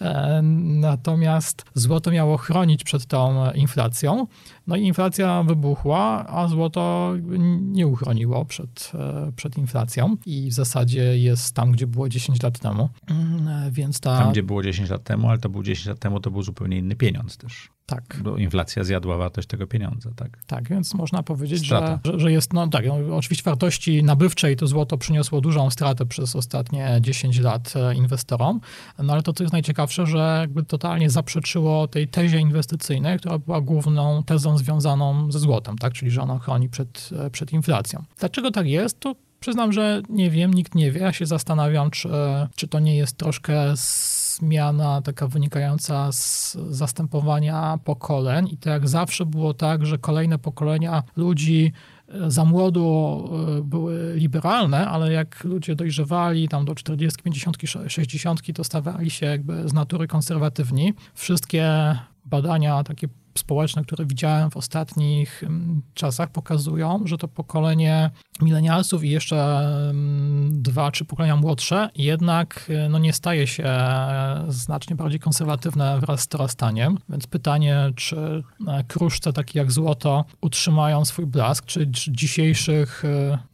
E, natomiast złoto miało chronić przed tą inflacją. No i inflacja wybuchła, a złoto nie uchroniło przed, e, przed inflacją i w zasadzie jest tam, gdzie było 10 lat temu. Mm, więc ta... Tam, gdzie było 10 lat temu, ale to był 10 lat temu, to był zupełnie inny pieniądz też. Tak. Bo inflacja zjadła wartość tego pieniądza, tak? Tak, więc można powiedzieć, że, że, że, jest, no tak, no, oczywiście wartości nabywczej to złoto przyniosło dużą stratę przez ostatnie 10 lat e, inwestorom, no ale to, co jest najciekawsze, że jakby totalnie zaprzeczyło tej tezie inwestycyjnej, która była główną tezą związaną ze złotem, tak, czyli że ono chroni przed, e, przed inflacją. Dlaczego tak jest? To Przyznam, że nie wiem, nikt nie wie. Ja się zastanawiam, czy, czy to nie jest troszkę zmiana taka wynikająca z zastępowania pokoleń. I to jak zawsze było tak, że kolejne pokolenia ludzi e, za młodu e, były liberalne, ale jak ludzie dojrzewali tam do 40, 50, 60, to stawali się jakby z natury konserwatywni. Wszystkie badania takie społeczne, które widziałem w ostatnich mm, czasach, pokazują, że to pokolenie milenialsów i jeszcze mm, dwa, trzy pokolenia młodsze jednak e, no, nie staje się e, znacznie bardziej konserwatywne wraz z dorastaniem. Więc pytanie, czy e, kruszce takie jak złoto utrzymają swój blask, czy dzisiejszych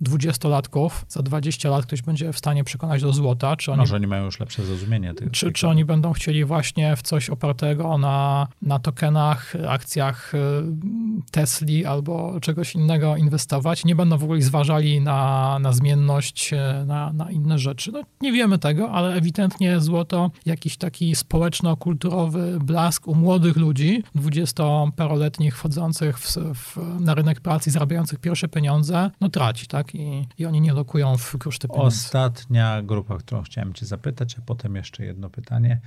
dwudziestolatków za 20 lat ktoś będzie w stanie przekonać do złota, czy oni... Może oni mają już lepsze zrozumienie. Tych, czy, czy oni będą chcieli właśnie w coś opartego na, na tokenach, akcjach y, Tesli albo czegoś innego inwestować. Nie będą w ogóle zważali na, na zmienność, y, na, na inne rzeczy. No, nie wiemy tego, ale ewidentnie złoto, jakiś taki społeczno-kulturowy blask u młodych ludzi, dwudziestoparoletnich wchodzących w, w, na rynek pracy, zarabiających pierwsze pieniądze, no traci, tak? I, i oni nie lokują w koszty pieniędzy. Ostatnia grupa, którą chciałem cię zapytać, a potem jeszcze jedno pytanie.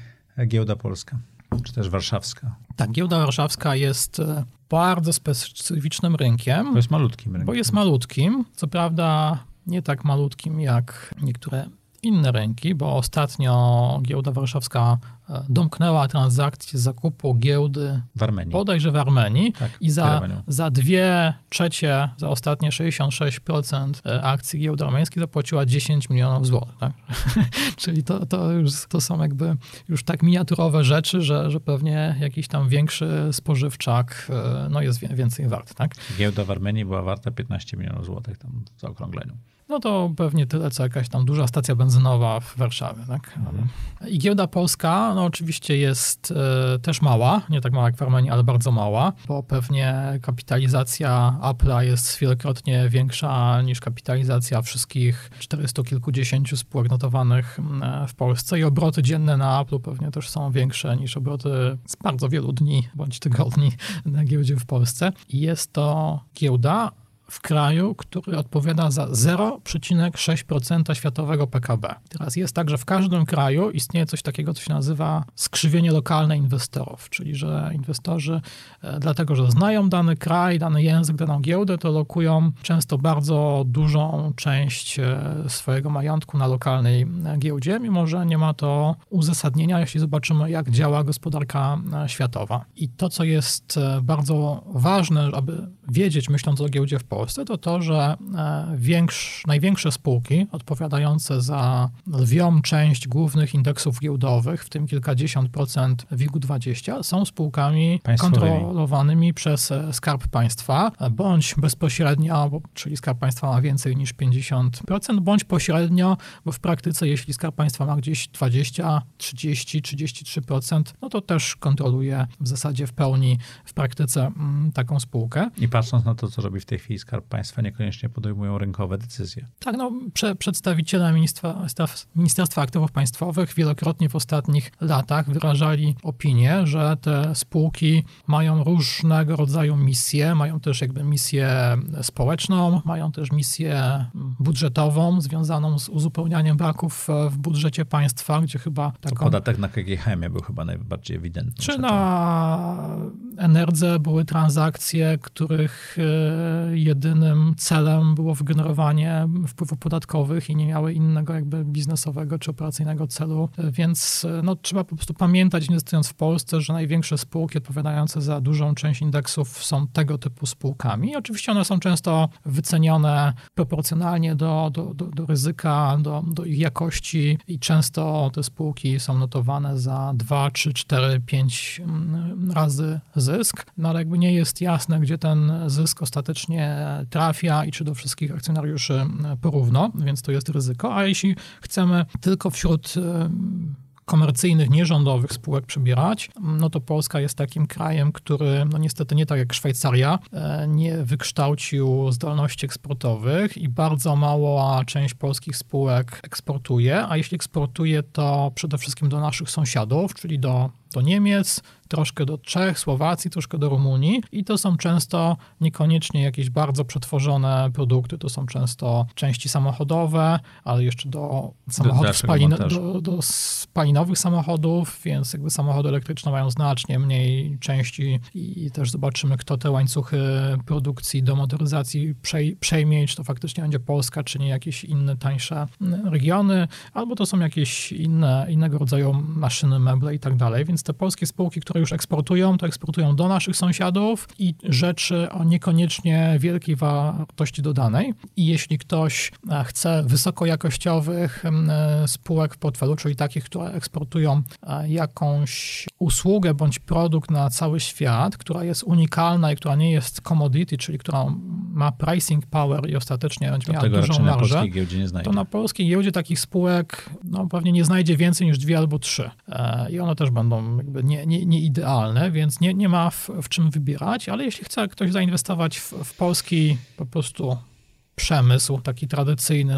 Giełda Polska czy też warszawska. Tak, giełda warszawska jest e, bardzo specyficznym rynkiem. Bo jest malutkim rynkiem. Bo jest malutkim, co prawda nie tak malutkim jak niektóre inne rynki, bo ostatnio giełda warszawska e, domknęła transakcję zakupu giełdy w Armenii. bodajże w Armenii tak, i za, za dwie trzecie, za ostatnie 66% e, akcji giełdy armeńskiej zapłaciła 10 milionów złotych. Tak? Czyli to, to, już, to są jakby już tak miniaturowe rzeczy, że, że pewnie jakiś tam większy spożywczak e, no jest więcej wart. Tak? Giełda w Armenii była warta 15 milionów złotych tam w zaokrągleniu. No to pewnie tyle, co jakaś tam duża stacja benzynowa w Warszawie. Tak? Mhm. I giełda polska, no oczywiście jest e, też mała, nie tak mała jak w Armenii, ale bardzo mała, bo pewnie kapitalizacja Apple'a jest wielokrotnie większa niż kapitalizacja wszystkich 400 kilkudziesięciu spółek notowanych w Polsce i obroty dzienne na Apple'u pewnie też są większe niż obroty z bardzo wielu dni bądź tygodni na giełdzie w Polsce. I jest to giełda, w kraju, który odpowiada za 0,6% światowego PKB. Teraz jest tak, że w każdym kraju istnieje coś takiego, co się nazywa skrzywienie lokalne inwestorów, czyli że inwestorzy, e, dlatego że znają dany kraj, dany język, daną giełdę, to lokują często bardzo dużą część e, swojego majątku na lokalnej e, giełdzie, mimo że nie ma to uzasadnienia, jeśli zobaczymy, jak działa gospodarka światowa. I to, co jest bardzo ważne, aby wiedzieć, myśląc o giełdzie w Polsce, Polsce, to to, że e, większ, największe spółki odpowiadające za lwią część głównych indeksów giełdowych, w tym kilkadziesiąt procent WIG-20, są spółkami kontrolowanymi przez e, Skarb Państwa, bądź bezpośrednio, czyli Skarb Państwa ma więcej niż 50%, bądź pośrednio, bo w praktyce, jeśli Skarb Państwa ma gdzieś 20, 30, 33%, no to też kontroluje w zasadzie w pełni w praktyce mm, taką spółkę. I patrząc na to, co robi w tej chwili Skarb Państwa, niekoniecznie podejmują rynkowe decyzje. Tak, no, prze, przedstawiciele Ministerstwa, Ministerstwa Aktywów Państwowych wielokrotnie w ostatnich latach wyrażali opinię, że te spółki mają różnego rodzaju misje, mają też jakby misję społeczną, mają też misję budżetową związaną z uzupełnianiem braków w budżecie państwa, gdzie chyba taką... To podatek na KGHM był chyba najbardziej ewidentny. Czy na Enerdze były transakcje, których e, jedynym celem było wygenerowanie wpływów podatkowych i nie miały innego jakby biznesowego czy operacyjnego celu, więc e, no, trzeba po prostu pamiętać, inwestując w Polsce, że największe spółki odpowiadające za dużą część indeksów są tego typu spółkami. Oczywiście one są często wycenione proporcjonalnie do, do, do, do ryzyka, do, do ich jakości i często te spółki są notowane za 2, 3, 4, 5 razy zysk, no ale jakby nie jest jasne, gdzie ten zysk ostatecznie trafia i czy do wszystkich akcjonariuszy porówno, więc to jest ryzyko. A jeśli chcemy tylko wśród komercyjnych, nierządowych spółek przybierać, no to Polska jest takim krajem, który no niestety nie tak jak Szwajcaria, e, nie wykształcił zdolności eksportowych i bardzo mała część polskich spółek eksportuje, a jeśli eksportuje, to przede wszystkim do naszych sąsiadów, czyli do, do Niemiec, troszkę do Czech, Słowacji, troszkę do Rumunii. I to są często niekoniecznie jakieś bardzo przetworzone produkty, to są często części samochodowe, ale jeszcze do samochodów do, spalin do, do spalinowych samochodów, więc jakby samochody elektryczne mają znacznie mniej części i też zobaczymy, kto te łańcuchy produkcji do motoryzacji przejmie, czy to faktycznie będzie Polska, czy nie jakieś inne tańsze regiony, albo to są jakieś inne, innego rodzaju maszyny, meble i tak dalej, więc te polskie spółki, które już eksportują, to eksportują do naszych sąsiadów i rzeczy o niekoniecznie wielkiej wartości dodanej. I jeśli ktoś e, chce wysokojakościowych e, spółek w portfelu, czyli takich, które eksportują e, jakąś usługę bądź produkt na cały świat, która jest unikalna i która nie jest commodity, czyli która ma pricing power i ostatecznie będzie miała dużą marżę, na to na polskiej giełdzie takich spółek no, pewnie nie znajdzie więcej niż dwie albo trzy. I one też będą jakby nie, nie, nie idealne, więc nie, nie ma w, w czym wybierać, ale jeśli chce ktoś zainwestować w, w polski po prostu przemysł, taki tradycyjny,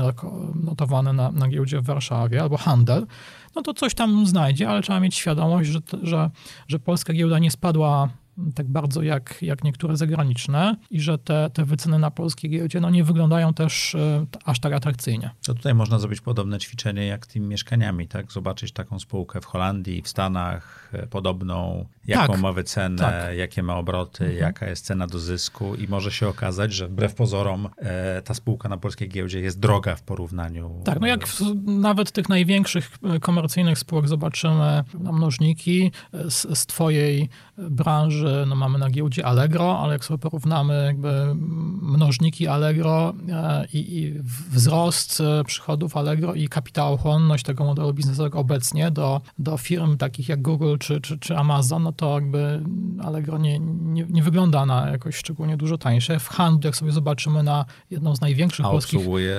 notowany na, na giełdzie w Warszawie, albo handel, no to coś tam znajdzie, ale trzeba mieć świadomość, że, że, że polska giełda nie spadła tak bardzo jak, jak niektóre zagraniczne i że te, te wyceny na polskiej giełdzie no nie wyglądają też e, aż tak atrakcyjnie. To tutaj można zrobić podobne ćwiczenie jak tymi mieszkaniami, tak? Zobaczyć taką spółkę w Holandii, w Stanach e, podobną, jaką tak, ma wycenę, tak. jakie ma obroty, mhm. jaka jest cena do zysku i może się okazać, że wbrew pozorom e, ta spółka na polskiej giełdzie jest droga w porównaniu. Tak, no jak w, nawet tych największych komercyjnych spółek zobaczymy mnożniki z, z twojej branży no, mamy na giełdzie Allegro, ale jak sobie porównamy jakby mnożniki Allegro e, i, i wzrost e, przychodów Allegro i kapitałochłonność tego modelu biznesowego obecnie do, do firm takich jak Google czy, czy, czy Amazon, no to jakby Allegro nie, nie, nie wygląda na jakoś szczególnie dużo tańsze. W handlu, jak sobie zobaczymy na jedną z największych A polskich... obsługuje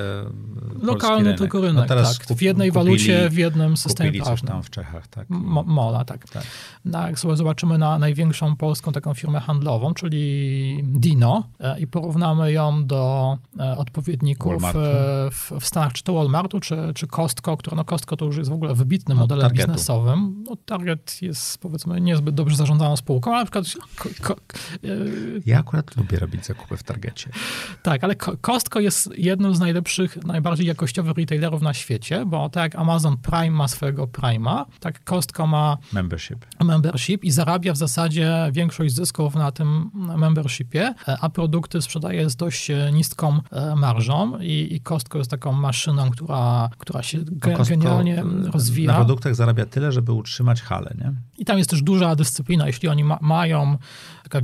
Lokalny rynek. tylko rynek, no teraz tak. W jednej kupili, walucie, w jednym systemie kupili coś prawnym. tam w Czechach, tak. Mo- Mola, tak. Tak. Na, jak sobie zobaczymy na największą polską taką firmę handlową, czyli Dino e, i porównamy ją do e, odpowiedników e, w, w Stanach, czy to Walmartu, czy, czy Costco, które no Costco to już jest w ogóle wybitnym No, modelem Targetu. biznesowym. No, Target jest powiedzmy niezbyt dobrze zarządzaną spółką, ale na przykład ko, ko, e, Ja akurat lubię robić zakupy w Targecie. tak, ale Costco jest jednym z najlepszych, najbardziej jakościowych retailerów na świecie, bo tak jak Amazon Prime ma swojego Prima, tak Costco ma Membership. membership i zarabia w zasadzie większość zysków na tym membershipie, a produkty sprzedaje z dość e, niską e, marżą i, i Costco jest taką maszyną, która, która się ge, genialnie Na rozwija. produktach zarabia tyle, żeby utrzymać halę, nie? I tam jest też duża dyscyplina. Jeśli oni ma, mają taka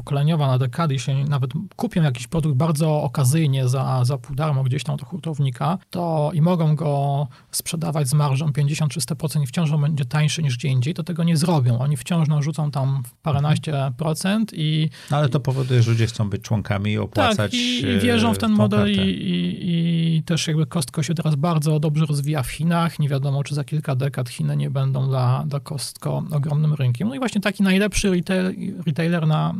wielopokoleniowa na dekady, jeśli nawet kupią jakiś produkt bardzo okazyjnie za, za pół darmo gdzieś tam do hurtownika, to i mogą go sprzedawać z marżą 50-300% i wciąż on będzie tańszy niż gdzie indziej, to tego nie zrobią. Oni wciąż narzucą tam paręnaście procent i No, ale to powoduje, że ludzie chcą być członkami i opłacać tak, i, e, i wierzą w ten model i, i, i też jakby Costco się teraz bardzo dobrze rozwija w Chinach. Nie wiadomo, czy za kilka dekad Chiny nie będą dla, dla Costco ogromnym rynkiem. No i właśnie taki najlepszy retail, retailer na,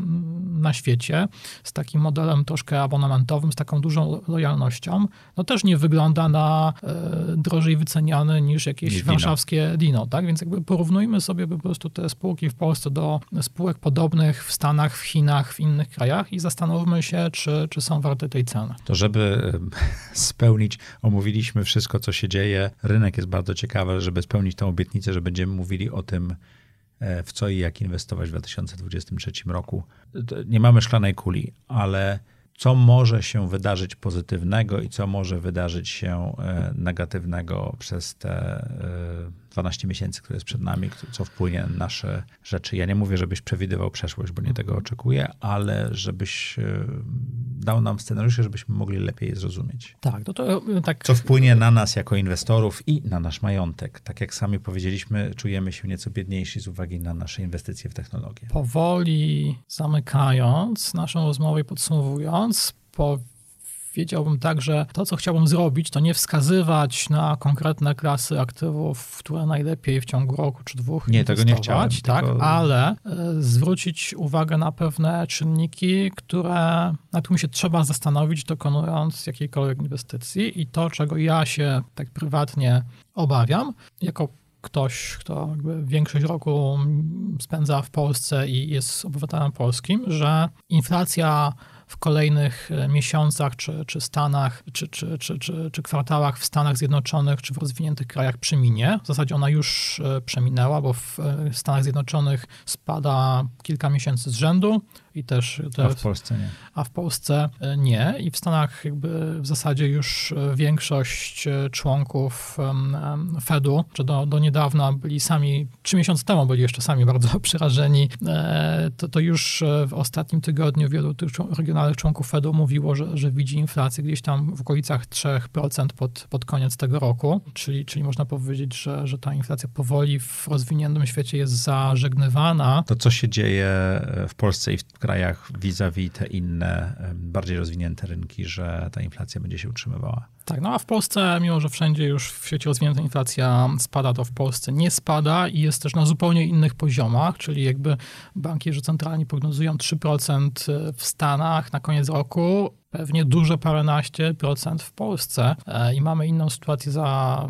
na świecie, z takim modelem troszkę abonamentowym, z taką dużą lojalnością, no też nie wygląda na e, drożej wyceniany niż jakieś Dino. warszawskie Dino, tak? Więc jakby porównujmy sobie po prostu te spółki w Polsce do spółek podobnych w Stanach, w Chinach, w innych krajach i zastanówmy się, czy, czy są warte tej ceny. To żeby spełnić, omówiliśmy wszystko, co się dzieje. Rynek jest bardzo ciekawy, żeby spełnić tę obietnicę, że będziemy mówili o tym, w co i jak inwestować w 2023 roku. Nie mamy szklanej kuli, ale co może się wydarzyć pozytywnego i co może wydarzyć się e, negatywnego przez te e, 12 miesięcy, które jest przed nami, co wpłynie na nasze rzeczy. Ja nie mówię, żebyś przewidywał przeszłość, bo nie tego oczekuję, ale żebyś e, dał nam scenariusze, żebyśmy mogli lepiej je zrozumieć. Tak, to, to tak. Co wpłynie na nas jako inwestorów i na nasz majątek. Tak jak sami powiedzieliśmy, czujemy się nieco biedniejsi z uwagi na nasze inwestycje w technologię. Powoli zamykając naszą rozmowę i podsumowując, powiedziałbym tak, że to, co chciałbym zrobić, to nie wskazywać na konkretne klasy aktywów, które najlepiej w ciągu roku czy dwóch Nie, tego nie chciałem, tak, tylko- ale e, zwrócić uwagę na pewne czynniki, które, nad którymi się trzeba zastanowić, dokonując jakiejkolwiek inwestycji i to, czego ja się tak prywatnie obawiam, jako ktoś, kto jakby większość roku spędza w Polsce i jest obywatelem polskim, że inflacja w kolejnych e, miesiącach, czy, czy Stanach, czy, czy, czy, czy, czy kwartałach w Stanach Zjednoczonych, czy w rozwiniętych krajach przeminie. W zasadzie ona już e, przeminęła, bo w e, Stanach Zjednoczonych spada kilka miesięcy z rzędu i też, A też w Polsce nie. a w Polsce e, nie. I w Stanach jakby w zasadzie już e, większość e, członków Fedu, czy do, do niedawna byli sami, trzy miesiące temu byli jeszcze sami bardzo przerażeni, to, to już w ostatnim tygodniu wielu tych regionalnych członków Fedu mówiło, że, że widzi inflację gdzieś tam w okolicach 3% pod, pod koniec tego roku, czyli, czyli można powiedzieć, że, że ta inflacja powoli w rozwiniętym świecie jest zażegnywana. To co się dzieje w Polsce i w krajach vis-a-vis te inne, bardziej rozwinięte rynki, że ta inflacja będzie się utrzymywała? Tak, no a w Polsce, mimo że wszędzie już w świecie rozwiniętej inflacja spada, to w Polsce nie spada i jest też na zupełnie innych poziomach, czyli jakby bankierzy centralni prognozują 3% w Stanach na koniec roku, pewnie duże paręnaście procent w Polsce E, i mamy inną sytuację za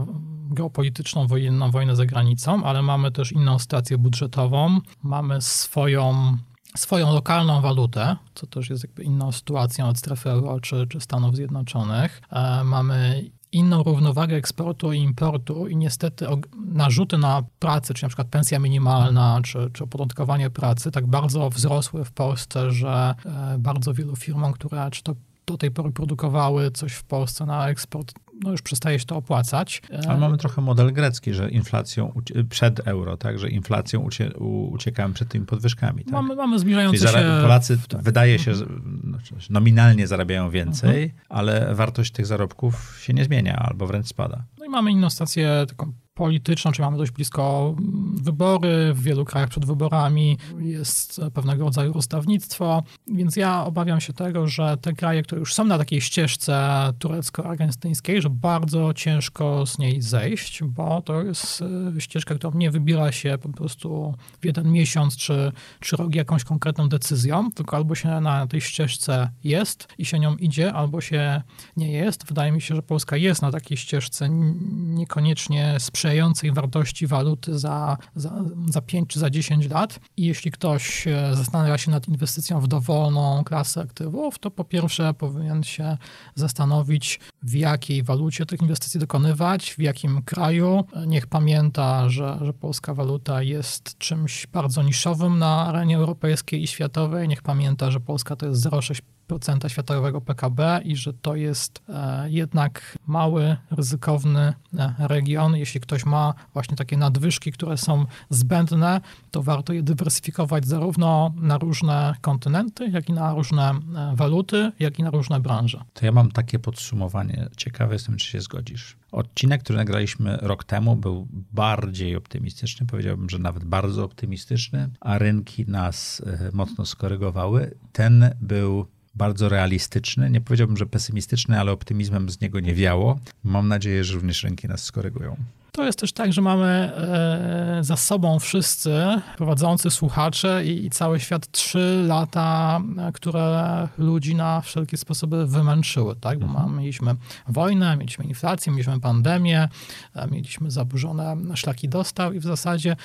geopolityczną, wojenną wojnę za granicą, ale mamy też inną sytuację budżetową, mamy swoją swoją lokalną walutę, co też jest jakby inną sytuacją od strefy euro czy, czy Stanów Zjednoczonych. E, mamy inną równowagę eksportu i importu i niestety narzuty na pracę, czy na przykład pensja minimalna, czy, czy opodatkowanie pracy tak bardzo wzrosły w Polsce, że e, bardzo wielu firmom, które czy to do tej pory produkowały coś w Polsce na eksport, no już przestaje się to opłacać. Ale mamy trochę model grecki, że inflacją przed euro, tak, że inflacją ucie, uciekamy przed tymi podwyżkami. Tak? Mamy, mamy zbliżające się... Polacy tak. wydaje się, że no, nominalnie zarabiają więcej, mhm. ale wartość tych zarobków się nie zmienia albo wręcz spada. No i mamy inną stację taką polityczną, czyli mamy dość blisko wybory, w wielu krajach przed wyborami jest pewnego rodzaju ustawnictwo, więc ja obawiam się tego, że te kraje, które już są na takiej ścieżce turecko-argentyńskiej, że bardzo ciężko z niej zejść, bo to jest e, ścieżka, która nie wybiera się po prostu w jeden miesiąc czy, czy rok jakąś konkretną decyzją, tylko albo się na tej ścieżce jest i się nią idzie, albo się nie jest. Wydaje mi się, że Polska jest na takiej ścieżce niekoniecznie sprzyjającej sprzyjającej wartości waluty za, za, za 5 czy za 10 lat. I jeśli ktoś e, zastanawia się nad inwestycją w dowolną klasę aktywów, to po pierwsze powinien się zastanowić, w jakiej walucie tych inwestycji dokonywać, w jakim kraju. Niech pamięta, że, że polska waluta jest czymś bardzo niszowym na arenie europejskiej i światowej. Niech pamięta, że Polska to jest 0,6 procenta światowego PKB i że to jest e, jednak mały, ryzykowny e, region. Jeśli ktoś ma właśnie takie nadwyżki, które są zbędne, to warto je dywersyfikować zarówno na różne kontynenty, jak i na różne e, waluty, jak i na różne branże. To ja mam takie podsumowanie. Ciekawy jestem, czy się zgodzisz. Odcinek, który nagraliśmy rok temu, był bardziej optymistyczny, powiedziałbym, że nawet bardzo optymistyczny, a rynki nas mocno skorygowały. Ten był bardzo realistyczny. Nie powiedziałbym, że pesymistyczny, ale optymizmem z niego nie wiało. Mam nadzieję, że również rynki nas skorygują. To jest też tak, że mamy e, za sobą wszyscy prowadzący słuchacze i, i cały świat trzy lata, e, które ludzi na wszelkie sposoby wymęczyły, tak? Bo mhm. mieliśmy wojnę, mieliśmy inflację, mieliśmy pandemię, e, mieliśmy zaburzone szlaki dostaw i w zasadzie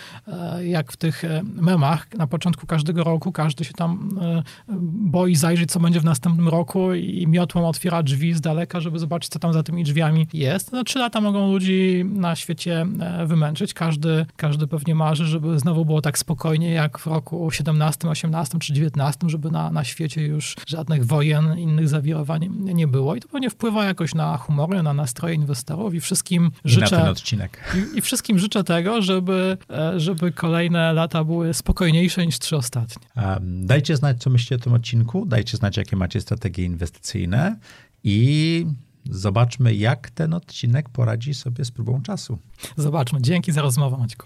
jak w tych memach na początku każdego roku każdy się tam boi zajrzeć, co będzie w następnym roku i miotłą otwiera drzwi z daleka, żeby zobaczyć, co tam za tymi drzwiami jest. No, trzy lata mogą ludzi na świecie świecie e, wymęczyć. Każdy, każdy pewnie marzy, żeby znowu było tak spokojnie jak w roku 17, 18 czy 19, żeby na, na świecie już żadnych wojen, innych zawirowań nie było. I to pewnie wpływa jakoś na humory, na nastroje inwestorów i wszystkim I życzę... Na ten odcinek. I, I, wszystkim życzę tego, żeby, e, żeby kolejne lata były spokojniejsze niż trzy ostatnie. Dajcie znać, co myślicie o tym odcinku. Dajcie znać, jakie macie strategie inwestycyjne i Zobaczmy, jak ten odcinek poradzi sobie z próbą czasu. Zobaczmy. Dzięki za rozmowę, Maćku.